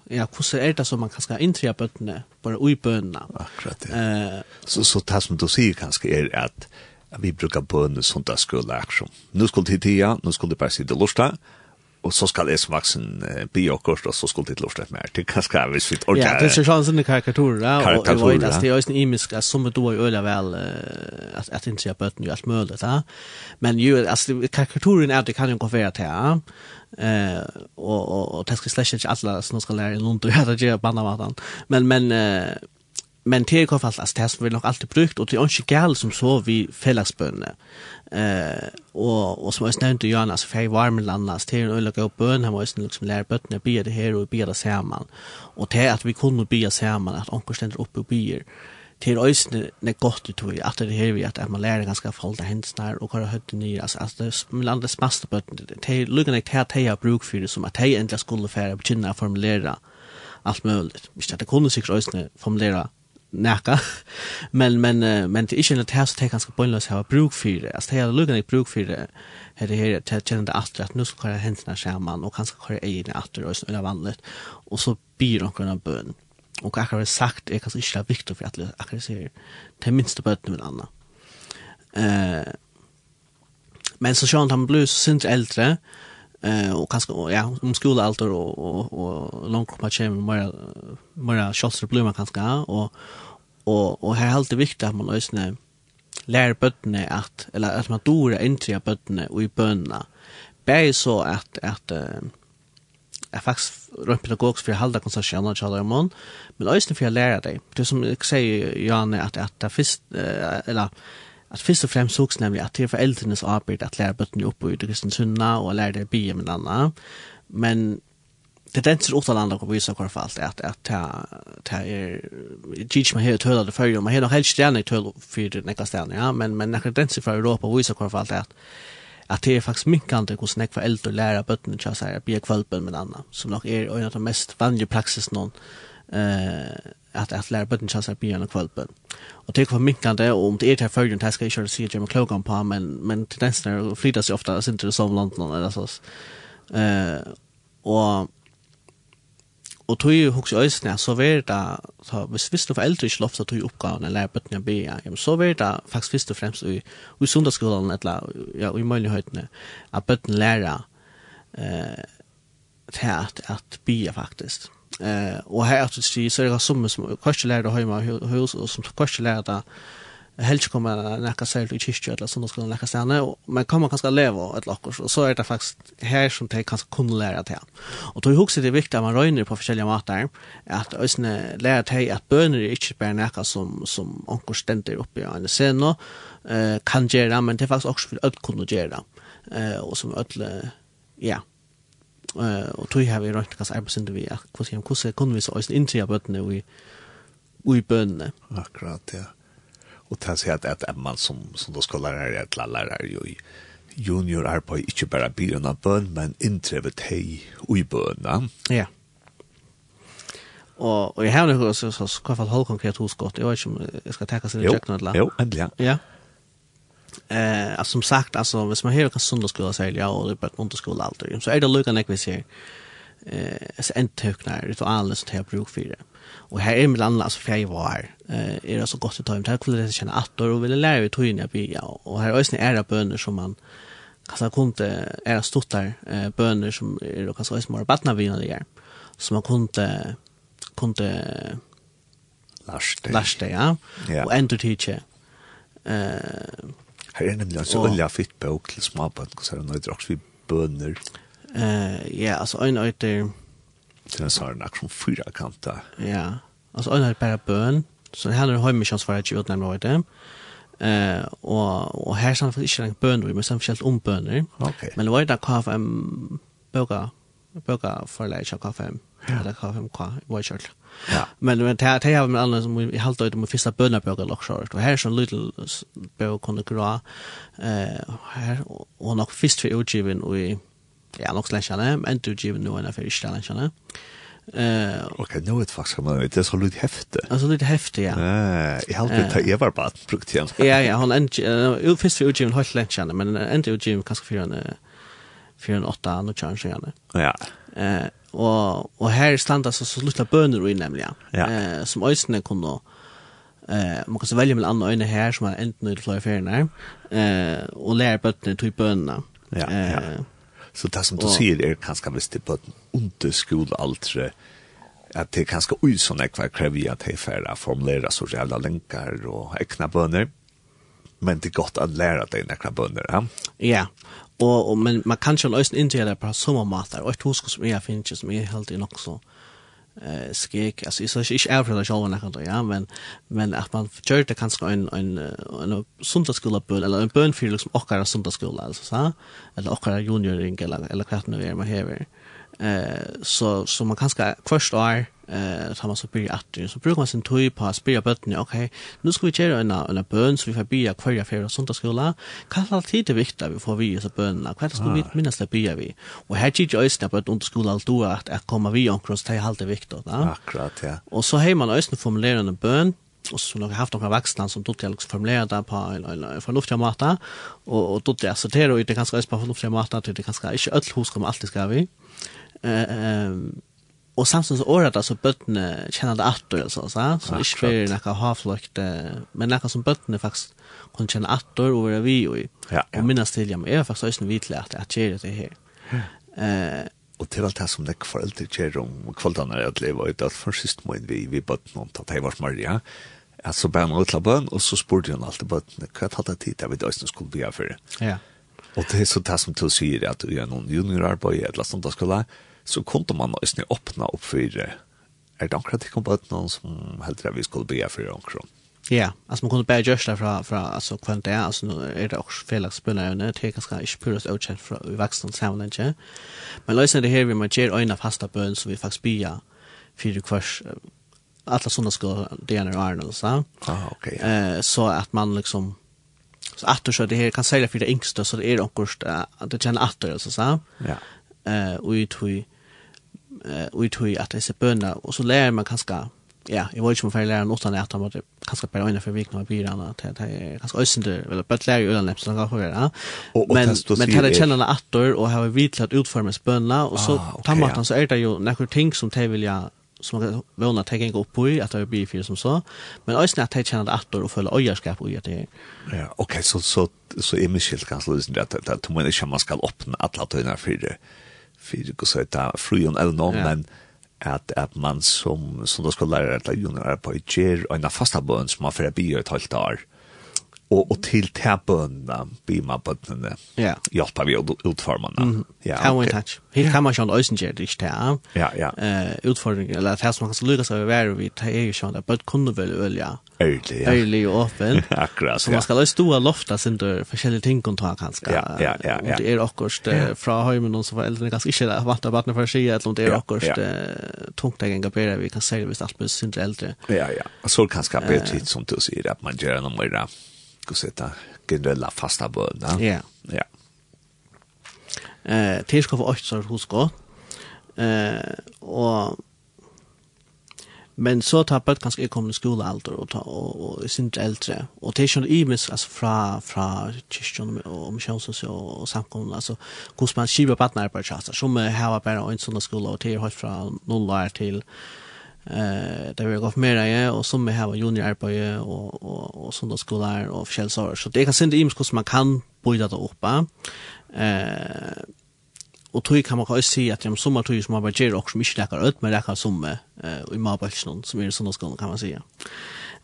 ja, hur är det som man kanske intria har på bara i bötterna. Akkurat det. Eh, så, så det som du säger kanske är att vi brukar bötterna sånt där skulle action. Nu skulle det ja, nu skulle det bara det lusta, og så skal jeg som vaksen uh, bli akkurat, og så skulle det lufta mer. Det kan hvis vi sitt orkar. Ja, det är chansen i karikaturer karikaturer, og jeg vet at det er også en imisk at som då är öle väl at att ikke jag bötten ju alt mulig. va? Men jo, altså, karikaturen er at det kan jo gå for til, ja. Eh og, og det skal slett ikke alle som skal lære i Lund och göra det gjør andra Men men men det er i hvert fall altså det som vi nok alltid brukt, og det er ikke galt som så vi fellesbønene. Eh, og, og som jeg nevnte, Jan, altså for jeg var med landet, altså det er en øyne og bøn, han må også liksom lære bøttene, bia det her og bia det sammen. Og det er at vi kunne bia sammen, at onker stender oppe og bier, det er også nek godt ut i, at det her vi, at man lærer ganske folk det hendes nær, og hva er høyde nye, altså, altså det er med andre smaste bøttene, det er lukkende til at jeg har bruk for det, som at jeg endelig skulle fære, begynne å formulere alt mulig. Hvis det kunne sikkert også formulere näka. men men men det är inte det här så det ganska poänglöst här bruk för det. Alltså det är lugan inte bruk för det. Det här det känner det att att nu ska köra händerna skärman och kanske köra egna att och så vanligt. Och så blir de kunna bön. Och jag har sagt det är kanske inte viktigt för att jag ser det minsta bönen med andra. Eh men så sjön han blir så sent äldre eh och kanske ja om skola allt och och och långt komma hem mer mer shots blomma kanske och og, og her er alltid viktig at man også lär bøttene at, eller at man dora inntrya bøttene og i bönna Bare så at, at uh, er faktisk rønt pedagogisk for å holde konsesjoner til alle mån, men også for å lære deg. Det er som jeg sier, Janne, at, at det først, uh, eller, at først og fremst sågs nemlig at det er foreldrenes arbeid at lære bøttene opp i det kristne sunna og lære det bie med andre, men tendenser utanlanda på vissa kvar fall att att ta ta är teach mig hur töla det för ju man har helt stjärna töl för det nästa stjärna ja men men när tendenser för Europa vissa kvar fall att att det är faktiskt mycket minkande hur snäck för äldre lära bötten så här bli kvalpen med andra som nog är en av de mest vanliga praxis någon eh att att lära bötten så här bli en kvälpen och det kommer minkande och om det är till följden här ska jag köra sig Jim Clogan på men men tendenser flyttas ju ofta inte det som London eller så eh och Og tog jo hos øysene, så var det, så hvis visste for eldre ikke lov til å tog oppgaven eller lære bøttene be, ja, så var det faktisk først og fremst i, i sundagsskolen, eller ja, i mulighøytene, at bøttene lærer eh, til at, at be faktisk. Eh, og her at du det så er det som som kanskje lærer det hjemme hos, og som kanskje lærer det helst kommer näka sig i kyrkan eller sådana skulle näka stanna kan man kommer kanske leva ett lockor och så är det faktiskt här som det kanske kunna lära till och då är också det viktigt att man röjner på olika matar att ösne lära till att böner är inte bara näka som, som onkor ständer uppe i en scen eh, kan göra men det är faktiskt också för att kunna göra eh, och som ödle ja. Eh, och då har vi röjt kanske arbetsinter vi att hur kunde vi så ösne intrya bötene vi i bönene akkurat ja og ta sig att at en man som som da då ska et det att jo i junior är på bare bara av bøn, men inntrevet hei och i bön. Ja. Og, og jeg har hørt så, så, så hva fall hold konkret hos godt. Jeg vet ikke om jeg skal tenke seg i kjøkkenet eller Jo, endelig, ja. ja. Eh, altså, som sagt, altså, hvis man hører hva sundagsskola sier, ja, og det er bare underskola alt, så er det lukkene jeg vil si, eh, så en tøkner, ritualet som jeg har bruk for det. Och här är mellan alltså fjärde var. Eh är det så gott att ta hem till det känna att och vill lära ut hur jag blir och här är det era bönder som man kanske kunde era stottar eh bönder som är och kanske små barn av vinare där. Så man kunde kunde lasta. Lasta ja. ja. Och ändå teacher Eh Här är nämligen så olja fitt bok till småbarn så det är några också vi bönder. Eh ja, alltså en öter til en sånn den som fyra kanta. Ja, alltså en är bara bön. Så här har jag mycket chans för att jag utnämna vad det Eh och och här samfällt inte långt böner, men samfällt om böner. Okay. Men vad det kvar en böga böga för lägga kaffe. Eller KFM med kvar. Vad kör. Ja. Men men det det har med andra som vi helt ut med första böner böga lockshort. Och här är så little bö kunde gra. Eh här och nog först för utgiven och ja, nok slensjane, men du giver noe enn for ikke slensjane. Uh, ok, nå det faktisk man det er så litt heftig. Altså litt heftig, ja. Uh, jeg har alltid tatt Eva bare brukt igjen. Ja, ja, han endte, uh, først for utgiven holdt lensjane, men endte utgiven kanskje for en, for en åtta, nå kjører han Ja. Uh, og, og her standa så, så slutta bøner og nemlig, ja. ja. Uh, som øysene kunne, Eh man kan så välja mellan andra ögon här som är enten i flera färgerna eh och lära bötterna till bönorna. Ja, ja. Så det som du sier er kanskje hvis det på en underskolealtre, at det er kanskje ui som ekva krevi at hei færre formulera så jævla lenkar og ekna bønner, men det er godt å lære deg ekna bønner, ja? Ja, og, og men man kan jo løsne inte det på samme måte, og et husk som jeg finner som jeg helt i nok så, eh skek alltså är så ich är för showen när ja men men att man körde kanske en en en söndagsskola på eller en bön för liksom och en söndagsskola alltså så eller och en junior eller eller kvart nu är man här eh så så man kanske först år eh så man så blir att så brukar man sin tøy på att spela bötten okej nu ska vi köra en en bön så vi får bya kvar för och sånt skola kan alltid det viktiga vi får vi så bönna vad ska vi minnas det bya vi och här gick ju på att under skola allt då att att komma vi omkring så det är det viktigt va akkurat ja. Och så har man ösn formulera en bön och så har haft några vuxna som tog till att formulera det på eller förnuftig mata och och då det så det är det ganska är på förnuftig mata det är ganska inte öll hus kommer alltid ska vi eh och samtidigt så året alltså bötterna känner det attor alltså så så är det några havflökt men några som bötterna faktiskt kan känna attor och vara vi och ja, ja. och minnas till ja, men är faktiskt ösn vitle att att det det här. Eh och till allt det som det kvällt ger om kvällarna att leva ut att för sist mån vi vi bötterna om att det var Maria att så bara utla bön och så spurte hon alltid bötterna kvart det tid där vi då skulle bli be för. Ja. Och det är så det som du säger att du gör någon juniorarbete eller sånt där skulle så kunde man nästan öppna upp för det. Är det akkurat att det kom på någon som helt vi skulle be för omkring? Ja, alltså man kunde bara just där från, från alltså kvant det är, alltså nu är det också fel att spela felakspelare, det är ganska inte purast utkänt från vuxna samlingar. Men lösen det här vi man ger öjna fasta bön som vi faktiskt bia för kvars alla sådana ska det är Arnold så. Ah, okej. Eh så att man liksom så att så det här kan sälja för det yngsta så det är också att det känner att det så så. Ja. Eh och ju eh ut hur att det är bönna och så lär man kanske ja, jag vill ju för lära lærer annat at det kanske bara innan för vik några blir annat att det är kanske ösende eller bara lærer ju øyne, så kan höra. Men men det känner att attor och har vi til att utforma spönna och så tar man så är det ju några ting som det vill jag som man vånar att gå upp på att det blir fyra som så men ösna när det känner att attor och följa öjarskap och det. Ja, okej så så så är mycket kanske det att att man ska öppna alla tøyna för det för det går så ta fruon eller någon men att att man som som då ska lära att junior på ett ger en fasta bön som man för att bli ett halvt år og, og til til bønene, bima bønene, ja. hjelper vi å utforma den. Mm. Ja, Power okay. touch. Helt kan man ikke løse det ikke til. Ja, ja. Eh, utfordringen, eller det som man kan lukke seg over være, vi tar jo ikke at bønene kunne vel ølja. Øylig, ja. Øylig og åpen. Akkurat, Så man skal løse stå og lofte sin dør, forskjellige ting kan ta kanskje. Ja, ja, ja. Om det er akkurat fra høymen, noen som foreldrene kanskje ikke er vant av vattnet for å si, eller om det er akkurat ja, ja. tungt jeg engaberer, vi kan se det hvis alt blir sin eldre. Ja, ja. Så kanskje bedre tid, som du sier, at man gjør noe mer skulle sitta generella fasta böna. Ja. Ja. Eh, det ska vara åtta hos gå. Eh, och men så tappar det kanske kommer skola allt och ta och och sin äldre och det är ju imis alltså fra fra kyrkan och om chans så och samkomna alltså hur man skiva partner på chasta som har bara en sån skola och det är helt från noll till Eh där vi har gått mer ja och som vi har junior arbete och och och söndagsskola och fjällsår så det kan synd i hur man kan bryta det upp. Eh och tror kan man också se att de som har tog som har varit och som inte läkar ut men läkar som eh i Marbälsen som är söndagsskolan kan man säga.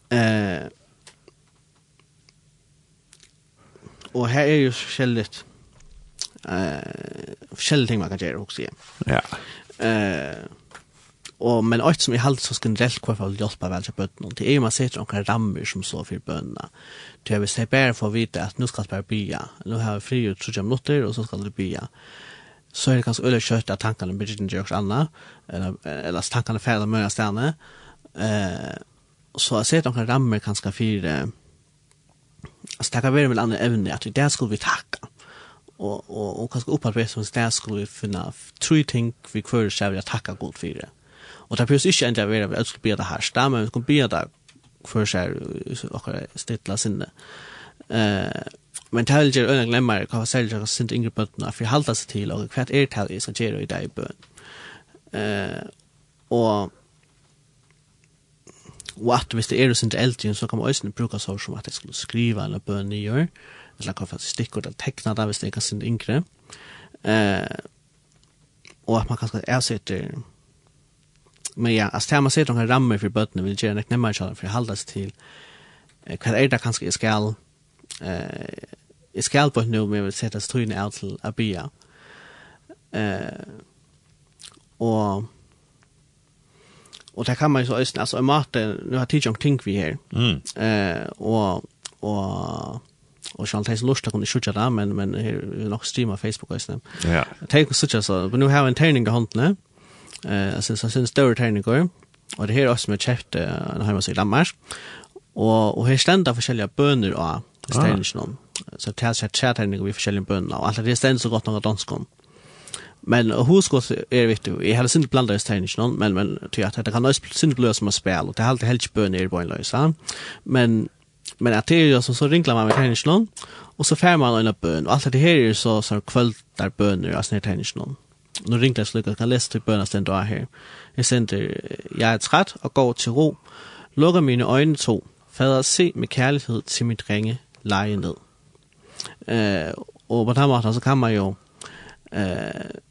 Eh och här är ju skälligt eh uh, ting man kan göra också. Ja. Eh Og, men alt som i halt så generelt hva for å hjelpe vel til bøttene, det er man ser några rammer som så for bøttene. Det er hvis jeg bare att vite at nu skal jeg bya, nu har vi fri ut 30 minutter, og så skal det bya. Så er det ganska öle kjøtt at tankene blir ikke görs anna eller, eller tankene ferdig med å stjerne. Eh, så jeg ser några rammer kanskje for, altså det kan være vel evne, att det skulle vi tacka og og og kanskje opparbeidet som stær skulle vi finna tre ting vi kvar skal vi takka god for det. Og det behøver ikke enda være at vi skulle be det her men vi skulle be det for seg akkurat stettla sinne. Uh, men det er ikke øyne glemmer hva selv jeg synes yngre bøttene, for jeg halter seg til, og hva er det jeg skal gjøre i dag i bøn. Uh, og og at hvis det er sin eldre, så kan man også bruke så som at jeg skulle skrive eller bøn i gjør, eller hva for stikkord eller tekna det hvis det er sin yngre. Uh, og at man kanskje avsetter men ja, alltså man ser de här rammer för bötterna vill göra näckna mer för att hålla sig till vad är det kanske jag ska eh jag ska på nu men vill sätta strun ut till Abia. Eh och och det kan man ju så östen alltså i maten nu har tid ting vi här. Mm. Eh och och och jag har lust att kunna skjuta där men men nog streama Facebook och sånt. Ja. Tänk så så men nu har en träning i handen, Eh, altså så sin större terninger. Og det her er også med jeg kjøpte en hjemme i Danmark. Og, og her stender forskjellige bøner av sterningene. Ah. Så det chat tre terninger vi forskjellige bøner. Og alt det stender så godt noe danskon. Men Men huskot er viktig. Jeg har sint blandar i sterningene, men, men til at det kan også sint bløy som å spille. Og det er alltid helst bøner i bønløysa. Men men at det er så, så rinklar man med terningslån, og så färmar man en bøn, og alt det her er så, så kvöldar bøner av sånne terningslån nu ringte jeg slik, og kan læse til bønder den dør her. Jeg sendte, jeg er træt og går til ro, lukker mine øjne to, fader se med kærlighed til mit ringe leje ned. Øh, og på den måten, så kan man jo, øh,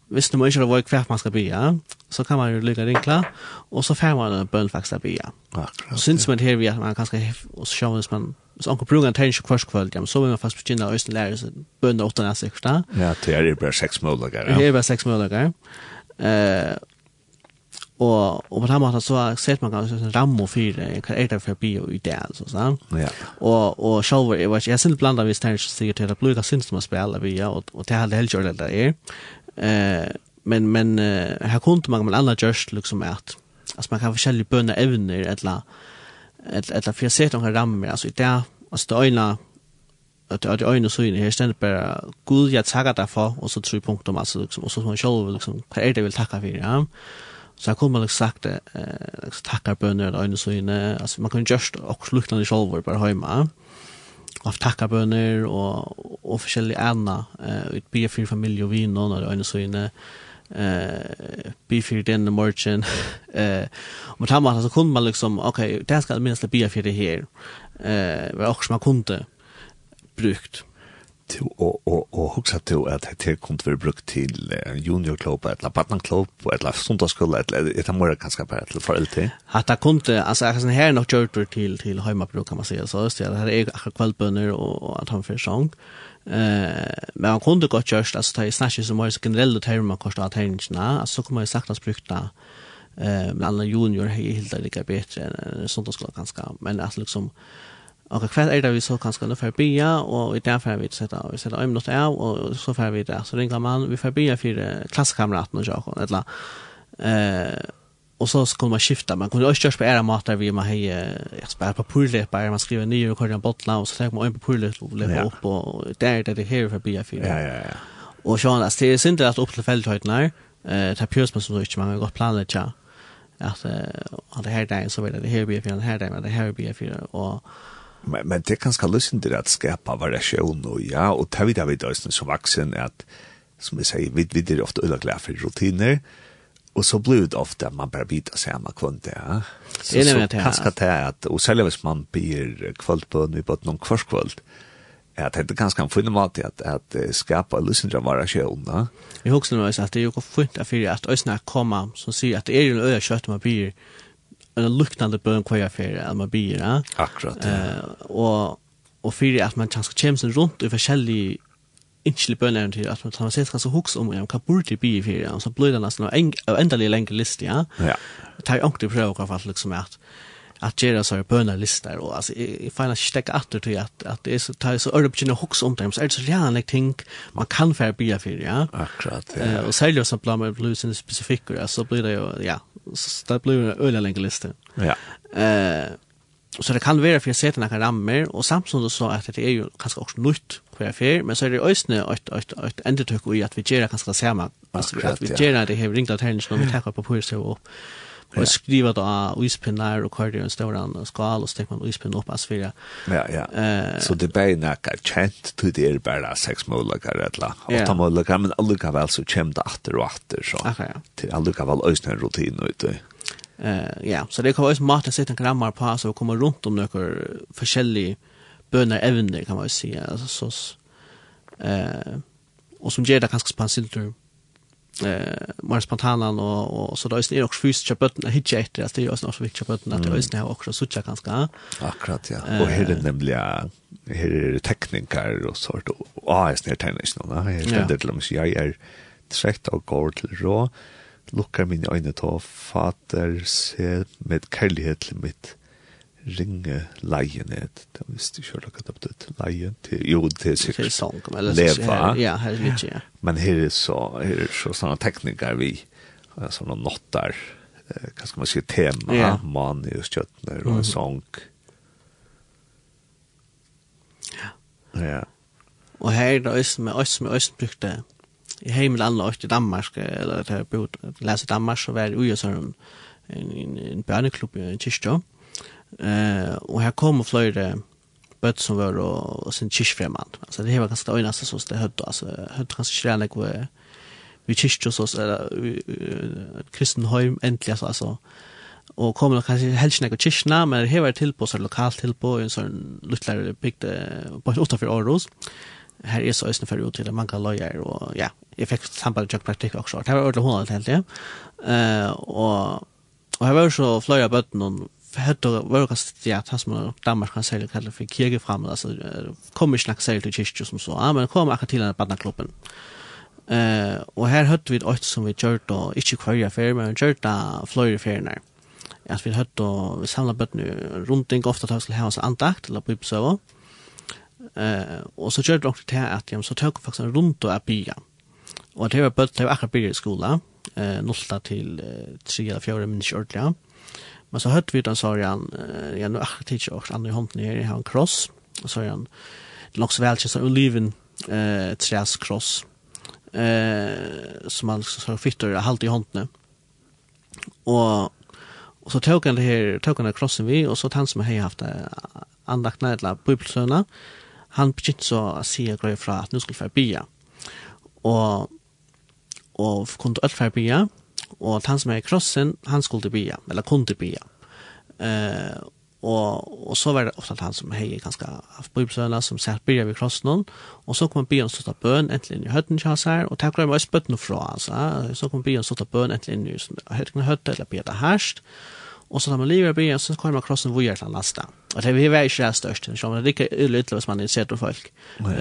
hvis du må ikke hvor hvert man skal be, ja, så kan man jo lægge den klar, og så får man en bøn faktisk at be, ja. Akkurat. Synes man her, vi at man kanskje, og så sjovt, hvis man hvis anker bruker en terrensk kvarskvöld, ja, men så vil man fast begynne å øyne lære seg bønne åttan er sikkert da. Ja, det er bare seks målager. Ja. Det er bare seks målager. Eh, og, og på den måten så ser man kanskje en ramme og fire, hva er det for bio i det, altså, sånn. Ja. Og, og sjåver, jeg vet ikke, jeg synes blant av hvis terrensk sier til at bruker synes som å vi, ja, og, og det er helt helt det er. Eh, men, men uh, her kunne man med alle gjørst liksom at, altså man kan forskjellige bønne evner, eller annet, eller för jag ser de rammer alltså i där och det att att det ena så inne här ständigt bara gud jag tackar dig för och så tre punkter alltså liksom och så man själv liksom vad är det vill tacka för ja? Så jag kommer liksom sagt eh liksom tackar böner eller ena så inne alltså man kan just också lukta det själv bara hemma av tackarböner och och försäljning anna eh utbe för familj och vänner och ena så inne eh for den the merchant eh och han var så kunde man liksom okej okay, det ska minst bli för det här eh var också man kunde brukt. Till och och och huxa till att det här kunde vara brukt till junior club eller partner club eller söndagsskola eller ett amor kanske bara till för LT att det kunde alltså alltså här nog kört till till hemmabruk kan man säga så det här är kvällböner och att han för sång eh Eh, men man kunde gott just alltså ta i snatches som var generellt termer kostet av tegningsene, altså så kommer man jo sagt att brukte eh, men alla junior hej helt det lika bättre än skulle ganska, men alltså liksom Och kväll är det vi så kanske nu för bia och i där för vi sätta vi sätta om något av och så för vi där så ringer man vi för bia för klasskamraten och jag eller eh och så skulle man skifta man kunde också på era matar vi man hej jag på pullet man skriver nya och korta bottlar och så tar man en på pullet och lägger upp och där där det här för bia för ja ja ja. Och så att det är inte att upp till fälthöjden när eh tar pjörs man så inte man har gått planet ja. Att att det här dagen så vill det här bia för den här dagen det här bia för och men men det kan ska lyssna till at skapa variasjon, og ja och tar vi där vi då så vaksen, at, som vi sier, vi vi det ofte ödla for rutiner Och så blir det ofta man bara byta sig hemma kvant det. Ja. Så, det så kanske det är att, och särskilt hvis man blir kvöld på nu på någon kvarskvöld, är att det ganska fin mat att, att skapa och lyssna till våra kön. Jag också nu att det är ju fint att för att ösna komma som säger att det är ju en öra kött man blir en luktande bön kvar för att man blir. Ja. Akkurat. Ja. Eh, och och för att man kanske känns runt i forskjellige ikke bønner til at man tar seg så hoks om ja, hva burde det bli i fire, og så blir det nesten en endelig lenge liste, ja. Ja. Det er ordentlig prøve hva fall, liksom, at at gjøre så bønner lister, og altså, jeg finner ikke stekke atter til at, at det er så, tar så øre begynner hoks om dem, så er det så reanlig ting man kan fære bia for, ja. Akkurat, ja. Eh, og særlig også blant med blusene spesifikker, ja, så blir det jo, ja, så det blir en øyelig lenge liste. Ja. Eh, så det kan være for jeg ser til noen rammer, og samtidig så at det er jo kanskje også nytt, hver fer, men så er det øysene et, et, et endetøk i at vi gjør kanskje det samme. Altså, at vi gjør det her ringt av ternings når vi takker på pyrse og opp. Og skriva da uispinnar og kvardir en stauran og skal, og så tenker man ispinn opp as Ja, ja. Uh, så det er nekka kjent til det er bare seks målakar eller åtta målakar, men allukavall så kjem det atter og atter, så okay, til allukavall en rutin ute. Eh ja, så det kan være mat å sette en grammar på, så vi kommer rundt om noen forskjellige bønner evner, kan man jo säga alltså så eh och som gjør det ganske spontant eh mer spontana och och så då är det också fysiskt bötna hitcha efter att det är också viktigt bötna att det är også också så tjocka ganska akkurat ja. Och här är nämligen her er tekniker och sort og ah är snäv tennis då nej ständer till mig jag är trött och går till rå lukkar mine øyne til å fater se med kærlighet til mitt ringe leien et. Det visste ikke hva det betyr. Leien til, jo, det er sikkert. Til sånn, eller så, her, ja, her er litt, ja. Men her er så, her er så sånne teknikker vi, sånne nottar, eh, hva skal man si, tema, ja. mann i skjøttene, og en sång. Ja. Ja. Og her er det også med oss, som er også brukte, i heimel alle i Danmark, eller til å lese Danmark, så var det ui og sånn, en, en, en børneklubb i en kyrkjøm, Eh, og her kom flere bøtt som var og, og sin kyrkfremmand. Altså det var ganske det øyneste som det høyde. Altså høyde ganske kjærlig hvor vi kyrkje hos oss, eller kristen høym, endelig altså. altså og kommer nok kanskje helst ikke kyrkjene, men her var det tilpå, så er det lokalt tilpå, i en sånn luttlere bygde bare utenfor Aarhus. Her er så østene for ut til det mange løyer, og ja, jeg fikk samband med praktikk også. Det var ordentlig hundre til, ja. Uh, og, og her var så fløyere bøttene, hade varit det att han som Danmark kan sälja kallar för kirke fram kom ikke nok sälja til kyrkor som så ja men kom akkurat til denne badnaklubben. Eh og her hade vi et øyne som vi gjort då inte kvar affär men gjort då flöjer affärer. At vi hade då vi samlet bøttene rundt runt ofte ofta vi skulle ha oss andakt eller på så. Eh og så gjorde också det til at, ja, så tog rundt og er bya. Og det var bara det var akkurat bya skola eh til till 3 eller 4 minuter ordentligt. Men så hørte vi den, så har han, jeg nå akkurat ikke også, andre i hånden her, jeg har en kross, og så har han, så velkjens av oliven, eh, træs kross, eh, som han så fytter halvt i hånden. Og, og så tok han det her, tok han det krossen vi, og så han som har haft andakt nedla bibelsøna, han begynte så å si og grøy fra at nå skulle vi bia. Og, og kunne alt være bia, og han som er i krossen, han skulle bya, eller kunne bya. Eh, og, og så var det ofte han som hei ganske av bibelsøna, som sier at bya ved krossen, og så kom bya og stått av bøn, enten i høtten kjas her, og takk var jeg bøttene fra, altså, så kom bya og stått av bøn, enten i høtten høtten, eller bya det herst, og Och så när man lever i så kommer man krossen en vujär till nästa. Och det är inte det största. Så man lika öl ut hvis man är sett folk.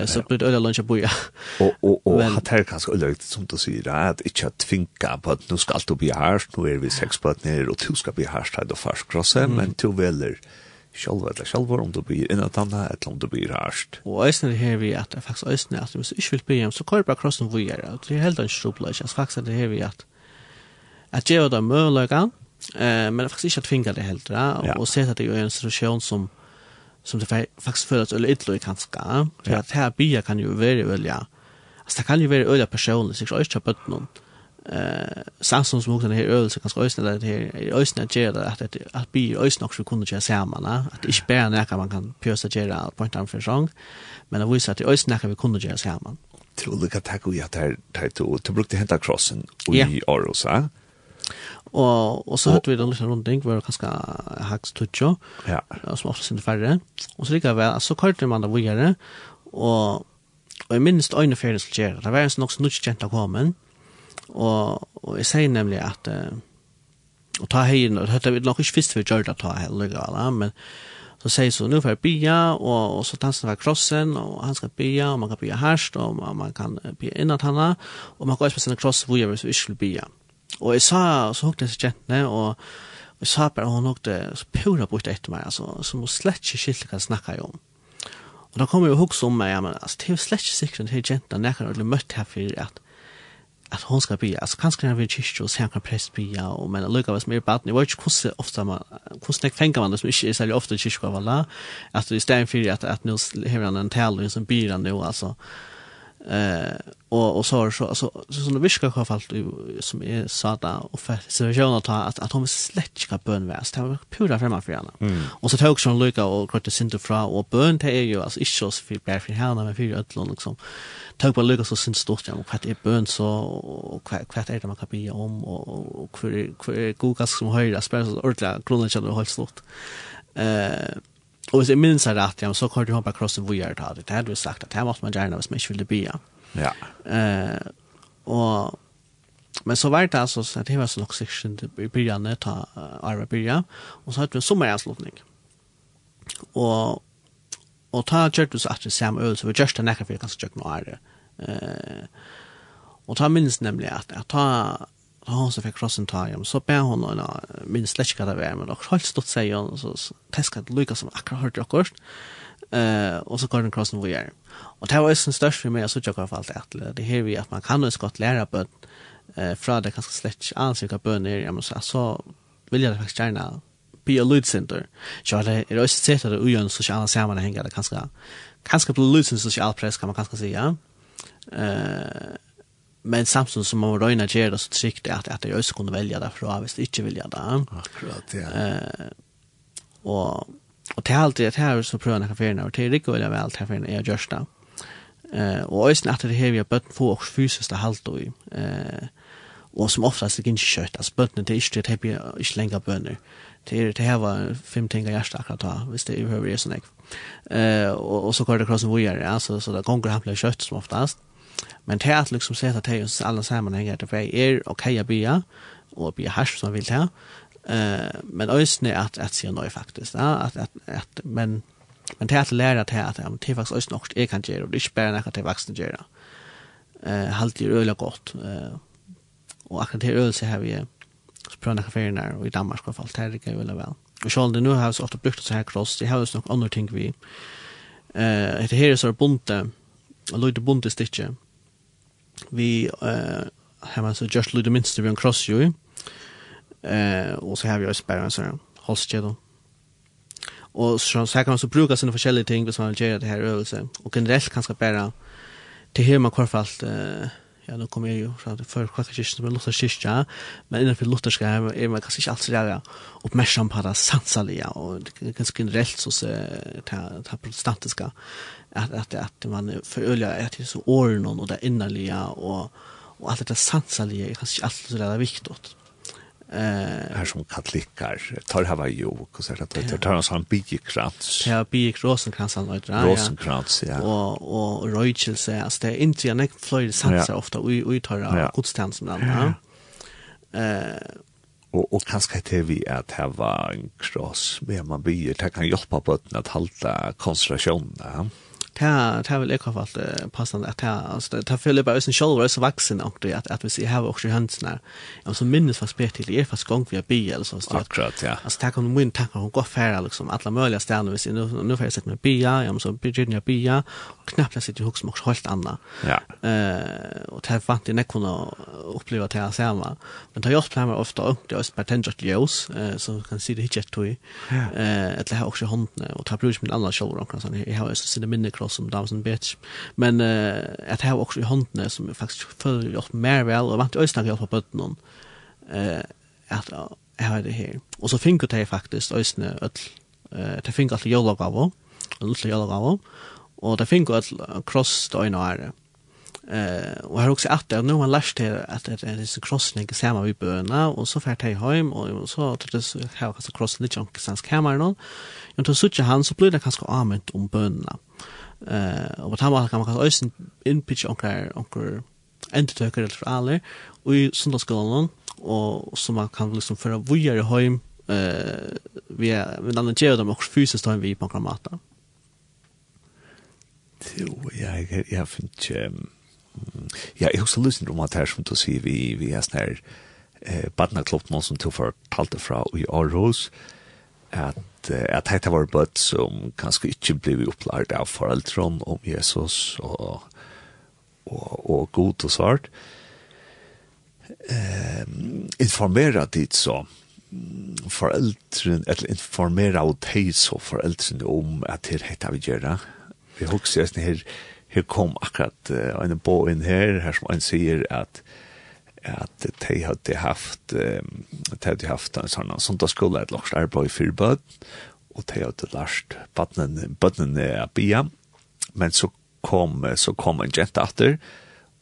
Så blir det öl lunch boja. ja. Och och och har det kanske öl ut som du säger att inte att tvinga på att nu ska allt bli här. Nu är vi sex på att ner och du ska bli här till och fast krossa men du väljer själva eller själva om du blir innan tanna eller om du blir härst. Och ösnen här vi att jag faktiskt ösnen att om du inte vill bli så kör bara krossen vujär. Det är helt en strupplös. Jag faktiskt det här vi att att ge dem möjligheten men det är faktiskt inte att fingra det helt ja? och, och se att det är en situation som som det faktiskt føles eller ytlo i kanska. For at her bia kan jo være ølja. Altså det kan jo være ølja personlig, sikkert også ikke bøtt noen. Eh, Samsung som den her øvelse kanskje øyne der her øyne gjør det at, at, at bia øyne også kunne gjøre sammen. At det ikke bare nækka man kan pjøse gjøre på en annen for sang, men det viser at det øyne nækka vi kunne gjøre sammen. Til ulike takk og ja, der du brukte henta krossen i Aarhus, ja? Og, og så hørte vi den lille runding, hvor det kanskje haks tutsjo, ja. som ofte sinne færre. Og så likevel, så kørte man det vågjere, og, og jeg minnes øyne ferien skulle gjøre. Det var en sånn også nødkjent av kommen, og, og jeg sier nemlig at, og ta heien, og hørte vi nok ikke visst vi gjør det ta heien, likevel, men så säger så nu för bia och och så dansar vi krossen, och han ska bia och man kan bia härst och man man kan bia innan han och man går på sin kross, vad gör vi så vi skulle bia. Og jeg sa, så hukte jeg så kjentene, og jeg sa bare hun hukte så pura bort etter meg, altså, som hun slett ikke skilt kan snakke om. Og da kom jeg og hukte om meg, ja, men altså, det er jo slett ikke sikkert til kjentene, når jeg kan ordentlig møtt her for at at hon ska bli, alltså kanske när vi kyrkor och sen kan präst bli, ja, och men lukar vad som är baden, jag vet inte hur ofta man, hur snäck fängar man det som inte är särskilt ofta i kyrkor, att det är stämmer för att, att nu har han en tal som blir sån byran nu, alltså, Eh och och så så så alltså så som det viskar har fallt som är sada och för situationen att att att hon släcka bön väst det var pura framma för henne. Mm. Och så tog hon Luca och krotte sin fra och bön det är ju alltså inte så för bara för henne men för ödlon liksom. Tog på Luca så sin stort jag och är bön så och kvart är det man kan be om och och hur hur som höra spelar så ordla kronan känner håll stort. Eh Och hvis jeg minns det rätt, ja, så kan du hoppa krossen vujare ta det. Det hade vi sagt att här måste man gärna hvis man inte vill bya. Ja. Eh, och Men så var det alltså så att det var så nog section i början när ta Arva börja och så hade vi en sommaranslutning. Och och ta kört oss att sam öl så vi just en näka för kanske jag några. Eh och ta minns nämligen att att ta Åh, så fikk krossen ta hjem. Så ber hon henne, min slett det var, men dere holdt stått seg og så tesket det lykke som akkurat hørte dere. Uh, og så går den krossen hvor jeg Og det var også størst for meg, jeg så ikke hva alt det Det her vi at man kan også godt lære bøn, uh, fra det kanskje slett ikke annet hva bøn er, men så, så vil jeg faktisk gjerne bli a lydsinter. Så det er også sett at det er ujønn sosiale sammenhenger, det kanskje, kanskje blir lydsinter sosial press, kan man kanskje si, ja. Uh, men samtidigt som man röjna ger det så tryggt att, att jag också kunde välja det från hvis jag inte vill det. Akkurat, ja. Eh, och, och det är alltid att här så prövar jag kaféerna och det är riktigt väldigt väl kaféerna jag görs det. Eh, och också att det här vi har börjat få också fysiskt halt och eh, och som oftast är det inte kött. Alltså bötterna det är inte, det är inte längre bönor. Det är det här var fem ting tingar hjärsta akkurat då, hvis det behöver det sån här. Eh, och, och så går det krossen vågare, alltså så det gånger han blir kött som oftast. Men det att liksom se at det er alle sammanhang att det är er ok att bya og bya hash som vil ta uh, men øysen er at att sier noe faktisk ja, at, at, at, men men det att at det att at det er faktisk ösne också jeg kan gjøre og det er ikke bare när det vuxna gjøre uh, halt ju øyelig godt uh, og akkurat det öle så har vi prøvd spröna kaféerna og i Danmark har fallt här det kan ju väl väl. Och det nå har vi så ofte brukt oss her kross det har ju något andre ting vi. Eh det här är så bunte lite bunte stikje. Vi eh har man så just lite minst vi en cross ju. Eh och så har vi också bara så halskedja. Och så så kan man så bruka sina olika ting hvis man gör det här rörelse. Och generellt kanske bara till hur man korfalt eh ja nu kommer jag ju så att för kvarta kyrkan men lutherska kyrka men innan för lutherska är man kanske inte alls där uppmärksam på det sansaliga och ganska generellt så så ta protestantiska att att att man förölja att det är så åren och det innerliga och och allt det sansaliga är kanske allt så där viktigt. Eh här som katoliker tar hava ju och så där tar tar han sån bikrats. Ja, bikrosen kan han vara där. Rosenkrans ja. Och och Rachel säger att det är inte jag näck flöjd sansar ofta vi vi tar gudstjänst som där. Eh och och kanske det vi att ha var en kross med man byer det kan hjälpa på att hålla koncentrationen ta ta väl ekar fast passande att ta alltså ta fyller bara sen shoulder så vuxen och det att att vi ser här också hands när och så minnes fast bättre till er fast gång vi är bi eller så så akkurat ja. Alltså ta kan win ta kan gå fair liksom alla möjliga ställen vi ser nu nu får jag sett med bi ja jag så Virginia bi ja och knappt jag sitter hooks också helt andra ja. Eh och ta vant inte kunna uppleva det här samma men ta jag planer ofta och det är patentet ljus så kan se det hitchet till eh att det här också handen och ta brus med andra shoulder och sån här har så sinne minne Cross som Damson Beach. Men uh, at jeg også i håndene som jeg faktisk føler gjort mer vel, og vant i øyne snakke hjelp på bøtten om, uh, at uh, jeg har det her. Og så finner jeg faktisk øyne ødel. Uh, jeg finner alle jølagaver, og løsle jølagaver, og jeg finner ødel kross til øyne og ære. Uh, og jeg har også at det nå har man lärt det at det är så crossning samma vi bøna, og så färt jeg hjem, og så att jeg så här alltså cross lite junk sans kameran til å sitte han så blir det ganske allmänt om bönorna. Eh, og på tamma kan man kanskje øysen innpitch onker, onker endertøker eller aler, og i sundagsskolen, og så man kan liksom føre vujere høym, eh, vi är men annan ger dem också fysiskt høym vi på onker mata. Jo, jeg, jeg, jeg finner ikke, ja, jeg husker lysen om at her som du sier, vi, vi er sånn her, eh, badnaklopp, noen som du fortalte fra i Aarhus, at at at hetta var bøtt som kanskje ikkje blei opplært av foreldrene om Jesus og og og god og svart. Ehm informera dit så foreldrene, eller informera og teg så foreldrene om at her hetta vi gjør det. Vi husker jeg her, her kom akkurat uh, en bo inn her, her som han sier at uh, at de hadde haft de hadde haft en sånn søndagsskole et langt arbeid for bød og de hadde lært bødnene å bia men så kom så kom en jente etter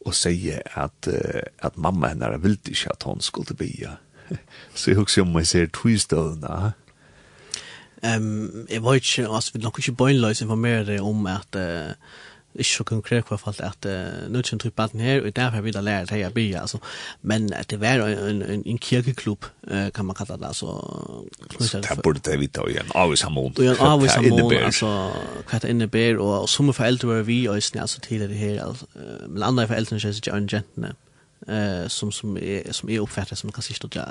og sier at at mamma henne vill ikke at hun skulle bia så jeg husker om jeg ser ehm Um, jag vet inte alltså vi nok ikke bøgnløs informere om at uh, ikke så konkret hva falt at uh, nu kjenner tog baden her, og derfor har vi da lært her i Abirja, altså. Men at det var en, en, en kirkeklubb, uh, kan man kalla det, altså. Så det burde det vite, og en avvisamon. Og en avvisamon, altså, hva det innebär og, og som foreldre var vi øyne, altså, tidligere her, altså, men andre foreldre kjenner ikke en jentene, eh som som är som är uppfattat som kanske inte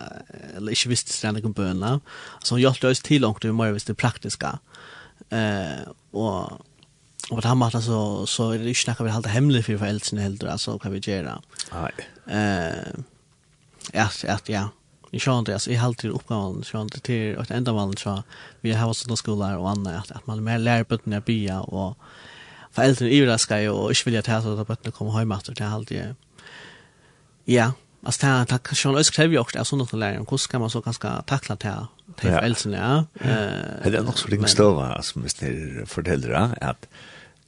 eller inte visste stanna om bönorna. så jag hjälpte oss till långt det mer visst det praktiska. Eh och Och på det här så, så är det ju snackar vi halta hemligt för föräldrarna helt alltså kan vi göra. Nej. Eh ja, ja, ja. Jag tror inte alltså i halt till uppgåvan så inte till ett ändamål så vi har sådana skolor och annat att, att man mer lär på den bya och föräldrarna är ju ska ju och inte vill jag ta så att barnen kommer hem efter det halt ju. Ja, alltså det här kanske jag skrev ju också alltså något lärare hur ska man så ganska tackla det här till ja. Eh det är nog så lite stöva som vi ställer för det att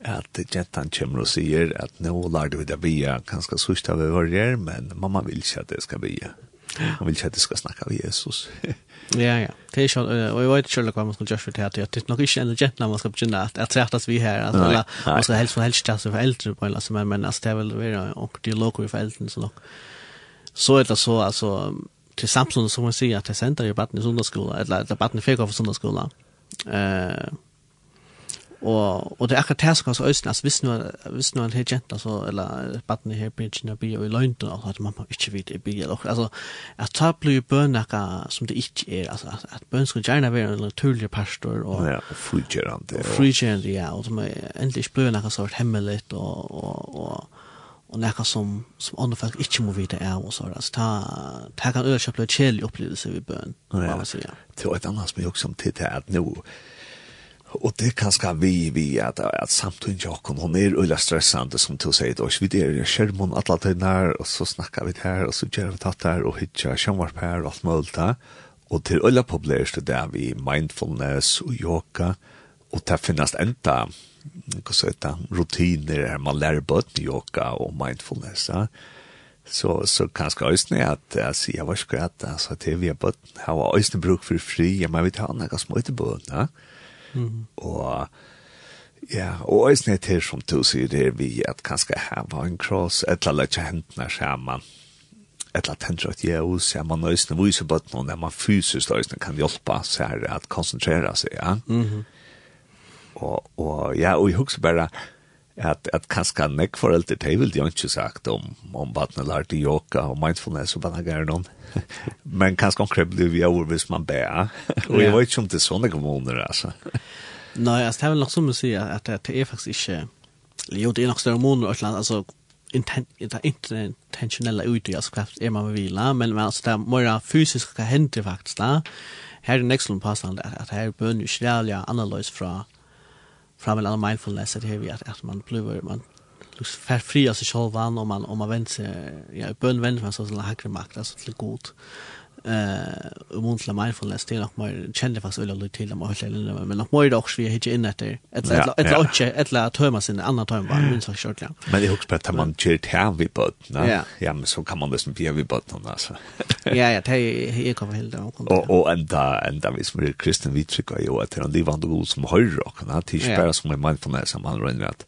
at jettan kommer og sier at nå lærte vi det bia, ganska sørst av vi var men mamma vil ikke at det skal bia. Hon vil ikke at det skal snakke av Jesus. ja, ja. Det er ikke, og jeg vet ikke hva man skal gjøre for det, at det er nok ikke en jettan man skal begynne at jeg trettes vi her, at alle, man skal helst for helst klasse for eldre på en lasse, men, men altså, det er vel være og dialoger for eldre, så nok. Så er det så, altså, til samtidig som man sier at jeg sender jo baden i sundagsskolen, eller, eller baden i fyrkår for sundagsskolen, eh, Og, og det er akkurat det som kanskje øyne, altså hvis noen, hvis en helt jenta, så, eller baden her blir ikke nødvendig og i løgnet, og at mamma ikke vet i bil, og, altså, at da blir bøn noe som det ikke er, altså, at bøn skal gjerne være en naturlig pastor, og, ja, og frikjørende, og frikjørende, ja, og som endelig ikke blir noe sånn hemmelig, og, og, og, og nekka som, som andre folk ikke må vite er og så altså. Ta, ta kan øyne kjøpe en opplevelse ved bøn, ja. man sier. Det var et annet som jeg også om til det at nå, Og det kan ska vi vi att att samtidigt jag kan hon är ölla stressande som du säger då. Vi är i skärmen alla tiden och så snackar vi her och så gör vi tatt her och hitcha sjömar här og allt möjligt där. Och till ölla det där vi mindfulness og yoga och där finnas ända så att rutiner där man lär bort yoga och mindfulness. Ja så så kanske at att alltså jag var skratt alltså det vi har bort har bruk för fri jag men vi tar några små inte ja Mm. Og Ja, og eisen er til som du sier, det er vi at kanskje hava en kross, et eller annet hentene sammen, et eller annet hentene at jeg ja, man eisen viser på at noen, man fysisk eisen kan hjelpe seg at konsentrere seg, ja. Mm -hmm. og, og ja, og jeg husker bare, at at kanskje nek for alt det vil de ikke sagt om om barnet lærte yoga og mindfulness og bare gjøre noen men kanskje konkret blir vi over hvis man ber og jeg vet ikke om det er sånne kommuner altså. Nei, altså, det er vel nok som å si at det er faktisk ikke jo, det er nok større måneder og et eller annet, altså det intensjonelle ute, altså hva er man med vila, men, men alltså det mer fysisk hva hender faktisk Da. Här är en excellent påstånd att, att här bör nu skräliga annerledes fra framväl mindfulness att vi att, att man blir man lust för fri sig själv van om man om man vänder sig ja bön vänder man så så högre makt alltså till god eh och mån till mindfulness till att man känner fast eller lite till att man håller men att man dock svär hit in att det ett ett ett lotche ett la tömma sin andra tömma minst så kört ja men det hooks på att man chill här vi på ja. Ja men så kan man det bli vi på alltså ja ja det är kommer helt och och ända ända vi som är kristen vi tycker ju att det är en god som hör och kan ha det som är mindfulness som man rör att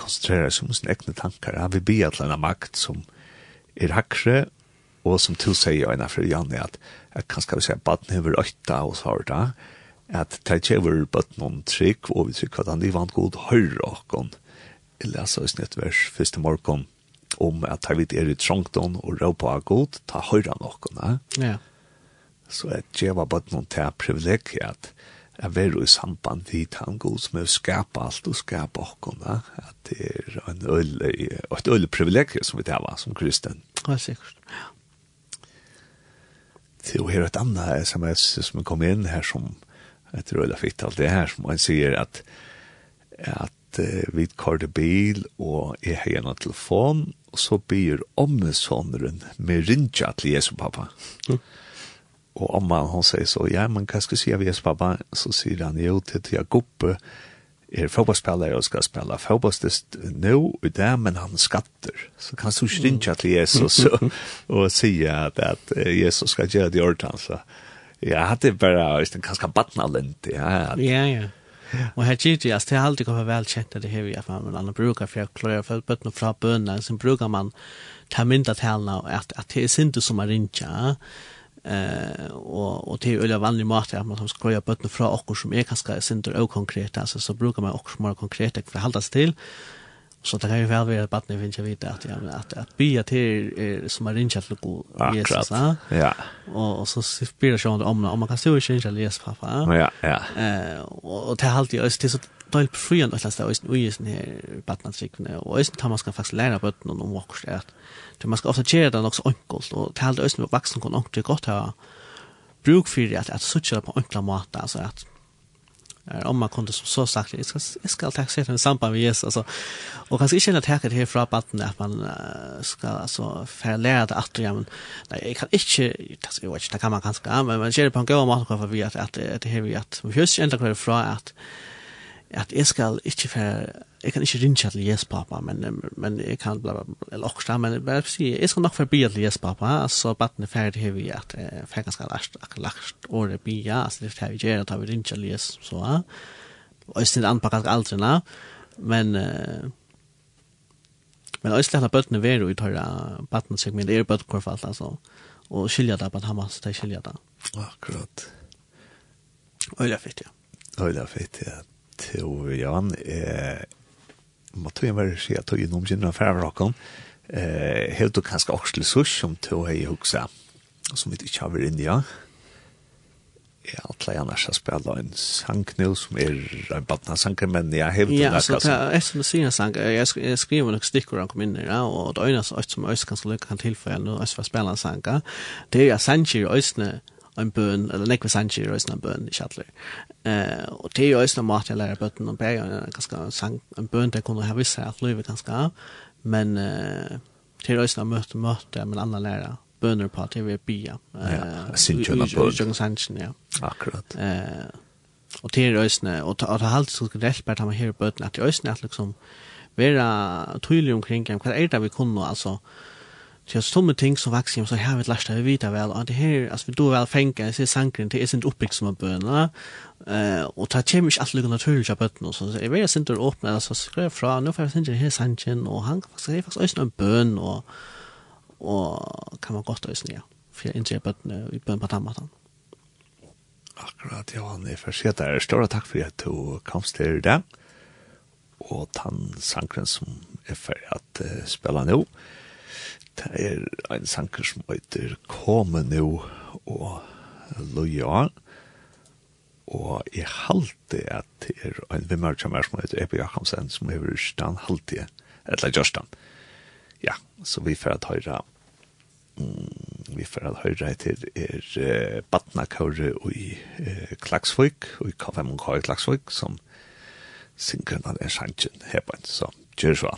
koncentrera sig om sina egna tankar. Han vill be att makt som är hackre og som til sier øyne for Janne at, at kanskje vi sier baden hever øyta og så har det at det er kjever baden noen trygg og vi trykker at han er vant god høyre åkken jeg leser oss nytt vers første morgen om at jeg vet er i trongton og råpa av god ta høyre åkken ja. så jeg kjever baden noen til privilegiet at jeg i samband vid han god som er skapa alt og skapa åkken at det er en øyne, et øyne privilegiet som vi tar som kristen. Ja sikkert. ja til å høre et annet sms som kom in här som jag tror det fick allt det här som han sier att att uh, vi körde bil och jeg har en telefon og så byr omsonren med rinja til Jesu pappa. Mm. Och om man hon säger så, ja men hva skal jeg si vi Jesu pappa så sier han jo til jag guppe er fotballspelare og skal spela fotballstist nu i det, men han skatter. så kan så rinja til Jesus og, og säga at, at Jesus skal gjøre det i ordan så ja hade bara just en ganske battna lent ja ja. Ja Och här tjej jag det er alltid kommet vel kjent at det her vi har för man brukar för att klara för bötten fra bønene, så brukar man ta mynda talene at, at det er sinte som er rinja Eh och och till eller vanlig mat att man ska göra bötna från och som är ganska center och konkret alltså så brukar man också mer konkret att förhålla sig till. Så det kan ju väl vara att ni finns ju vita att jag att att bya till er, som är inte att god Jesus va. Ja. Och, och så spelar jag om om man kan stå i change läs pappa. Ja, ja. Eh och, det har alltid är så del befriende at lasta øysen øysen her badnadsrikvene, og øysen tar man skal faktisk lære bøtten om vokkers det, at man skal ofte gjøre det nok så enkelt, og til alle øysen vaksen kan ordentlig godt ha bruk for det, at, at det på enkla måte, altså at om man kunde som så sagt, jeg ska jag ska ta sig en samband med Jesus, altså, og kanskje ikke ta det här fra baden, at man skal altså, for lære det att ja, men, nej jag kan inte det vet ikke, det kan man kanskje, men man ser på en god måte, for vi att at, det här vi att vi just ikke kvar från att at jeg skal ikke for, jeg kan ikke rinja til Jes pappa, men, men jeg kan bla bla eller også, men bare si, jeg skal nok for bia til Jes pappa, så baden er ferdig her vi at jeg får ganske lagt, akkurat lagt året bia, altså det er her vi gjør, at vi rinja til Jes, så ja. Og jeg snitt anpakket aldri nå, men, men jeg slett at bøttene veru i tøyra baden seg, men det er bøtt kvar falt, altså, og skilja det, bare hamas, det er skilja det. Akkurat. Øyla fitt, ja. Øyla fitt, ja til Jan. Eh, må tog jeg bare si at tog innom kjenner affærer av rocken. Eh, helt og kanskje også til surs som tog jeg hukse, som vi ikke har vært inne, ja. Jeg har alltid annars har spela en sang nu som er en badna sanger, men jeg har helt Ja, altså, det er som du sier en sang, jeg skriver nok stikker han kom inn i ja, og det øyne som øyne som øyne kan tilføye, og for å spela en sang. det er jeg sanger i øyne, en bøn, eller nekve sannsir og en bøn i kjattler. Eh, og det er jo også mat jeg lærer bøtten om bæg, en, ganske sang, en bøn det kunne ha visst her at livet ganske av, men eh, det er også møte møte med andre lærere, bønner på at det vil bia. Ja, sinnsjøna bøn. Ujøng sannsir, ja. Akkurat. Eh, og det er også, og det er alltid så rett bare at man hører bøtten, at det er også at liksom, være tydelig omkring hva er det vi kunne, altså, Så jag med ting som vaksin så här vet lasta vi vita väl att det här alltså vi då väl fänka så sankren det är inte uppbyggd som en böna. Eh och ta kemisk allt lugna naturligt jag bötna så jag vet inte öppna alltså skrev fra nu för jag inte här sanchen och han faktiskt är faktiskt en bön och och kan man gott ösna ja för jag inte bötna i bön på tammatan. Akkurat, ja, han er forskjellig der. Stora takk for at du kom til det. Og tann sankren som er ferdig at uh, spela nå. Det er en sanker som heter Kome nu og Loja. Og jeg halte at det er en vimmer som er som heter Epi Jakobsen som er Rystan halte jeg. Eller Jørstan. Ja, så vi får at høyre mm, vi får at høyre etter er eh, Batnakåre i eh, Klagsvøk og i KVMK i Klagsvøk som synker når det er sannsyn her på en. Så gjør så.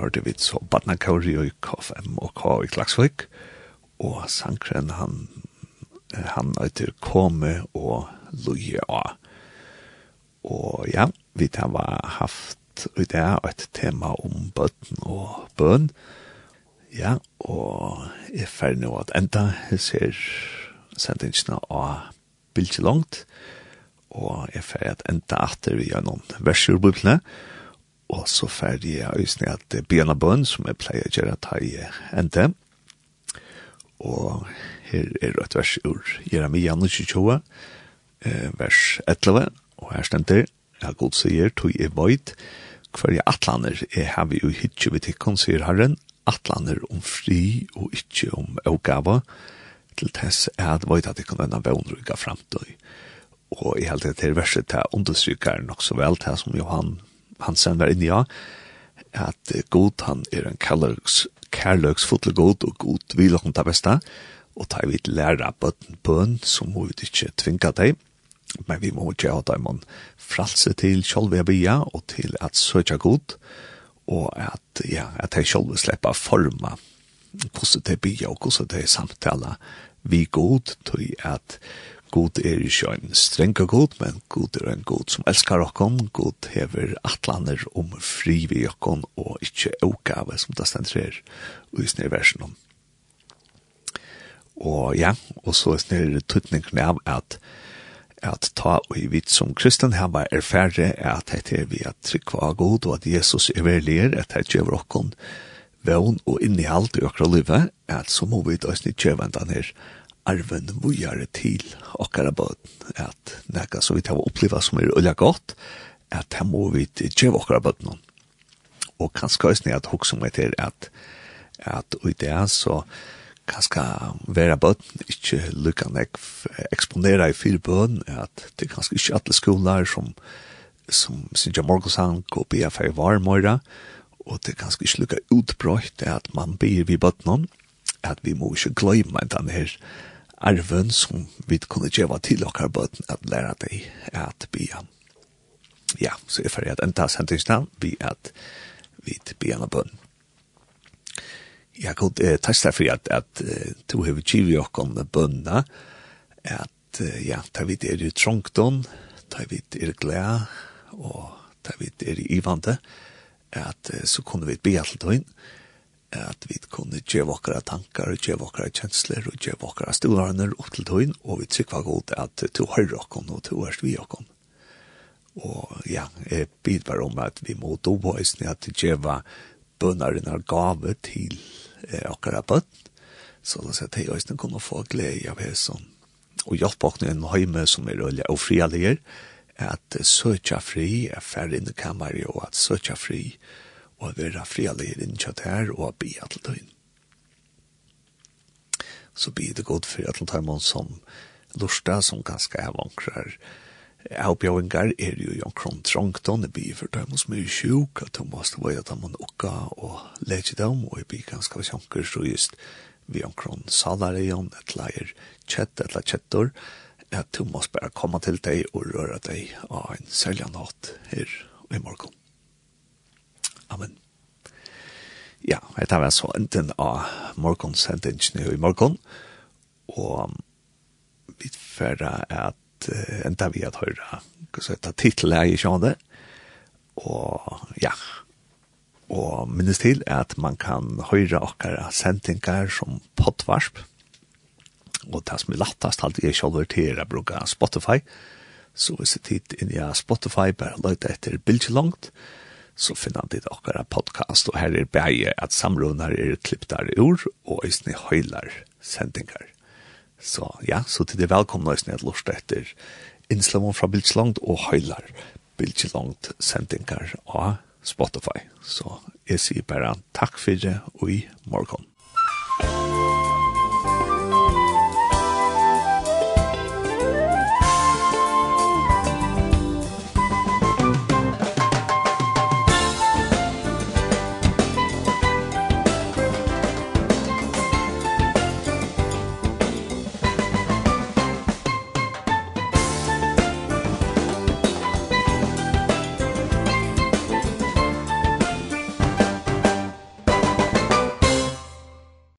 hørte vi så Badna Kauri og KFM og K i Klagsvik, og sangren han, han etter Kome og Luje A. Og ja, vi har haft i det et tema om bøtten og bøn, Ja, og jeg er ferdig nå at enda. Jeg ser sendingsene av bildet langt, og jeg er ferdig at enda etter vi gjør noen versjorbøklene, og og så ferdig jeg øyne at Bjørn Bønn, som jeg pleier å gjøre ta i enda. Og her er et vers ur Jeremia 22, vers 11, og her stender, jeg god sier, tog i void, hver jeg atlaner, jeg har vi jo hitje ved tikkon, sier Herren, atlaner om fri og ikkje om avgava, til tess er at void at jeg kan vende vannrygga fremtøy. Og jeg held det verset til understryker nok så vel til som Johan Hansen var inne i, at god han er en kærløks, kærløksfotle god, og god vil han ta besta, og ta vidt læra bøtten bøn, så må vi ikke tvinga deg, men vi må ikke ha dem fralse til sjolv bia, og til at søtja god, og at, ja, at jeg sjolv slipper forma hvordan det bia, og hvordan det samtala vi god, til at God er ikke en strenga god, men God er en god som elskar okkon, God hever atlaner om fri vi okkon, og ikke ågave som det stender her, i snir versen om. Og ja, og så er snir tuttningen av at at ta og i vitt som kristen her var erfærre at det er vi at trykk var god og at Jesus er veldig er at det gjør okkon vevn og innehalt i okra livet at så må vi da snitt kjøvendan her arven vujare til okkara bøten, at nekka som vi tar oppleva som er ulja godt, at her må vi djeva okkara bøten. Og kanskje høysni at hoksa meg til at, at ui det er så kanskje vera bøten ikkje lukka nek eksponera i fyr bøten, at det er kanskje ikkje alle skolar som som Sintja Morgosang og BFA Varmøyra, og det er kanskje ikke lukka utbrøyt at man byr vi bøtnen, at vi må ikke glemme den her arven som vi kunne gjøre til okkar bøten at læra deg at be. Ja, så er ferdig at enda sendtingsna vi at vi be en bøten. Jeg kan eh, testa for at, at eh, to hever kjivi om bønna at ja, ta vidt er i trongton, ta vidt er glea og ta vidt er i ivande at så kunne vi be alt døgn at vi kunne gjøre våre tankar, gjøre våre kjensler, og gjøre våre stolvarner opp til tøyen, og vi trykker godt at du hører okken, og du hører vi okken. Og ja, jeg bidrar bare om at vi må do på oss, at gjøre bønneren er gave til eh, okkara bøtt, så da sier at jeg eisen kunne få glede av hesen. Og hjelp okken en høyme som er øye og frialige, at søtja fri, er færre inn i kammeret, og at søtja fri, er og være frialig innkjøtt her og be til døgn. Så be det godt for at det som lorsta som ganske er vankrar avbjøyngar er jo jankron trångt og det blir for dem som er sjuk at de måste være at de okka og lege dem og jeg blir ganske sjanker så just vi jankron salarion et leier kjett et leier kjettor at du måste bare komme til deg og røre deg av en særlig natt her i morgen. Amen. Ja, jeg tar vel så enten av morgonsendingen i morgen, og vi færre at enda vi at høyre, hva så heter titlet jeg ikke det, og ja, og minnes til at man kan høyre okkara sendingar som potvarsp, og det som er lattast alt er selv til å bruke Spotify, så hvis jeg tid inn i Spotify, bare løyte etter bildet langt, og så finner de okkara podcast, og her er beie at samrunar er klipptar ord, og eisne høylar sendingar. Så ja, så til det velkomna eisne at lort etter innslaven fra Bildslangt og høylar Bildslangt sendingar av Spotify. Så jeg sier bare takk for det, og i morgen.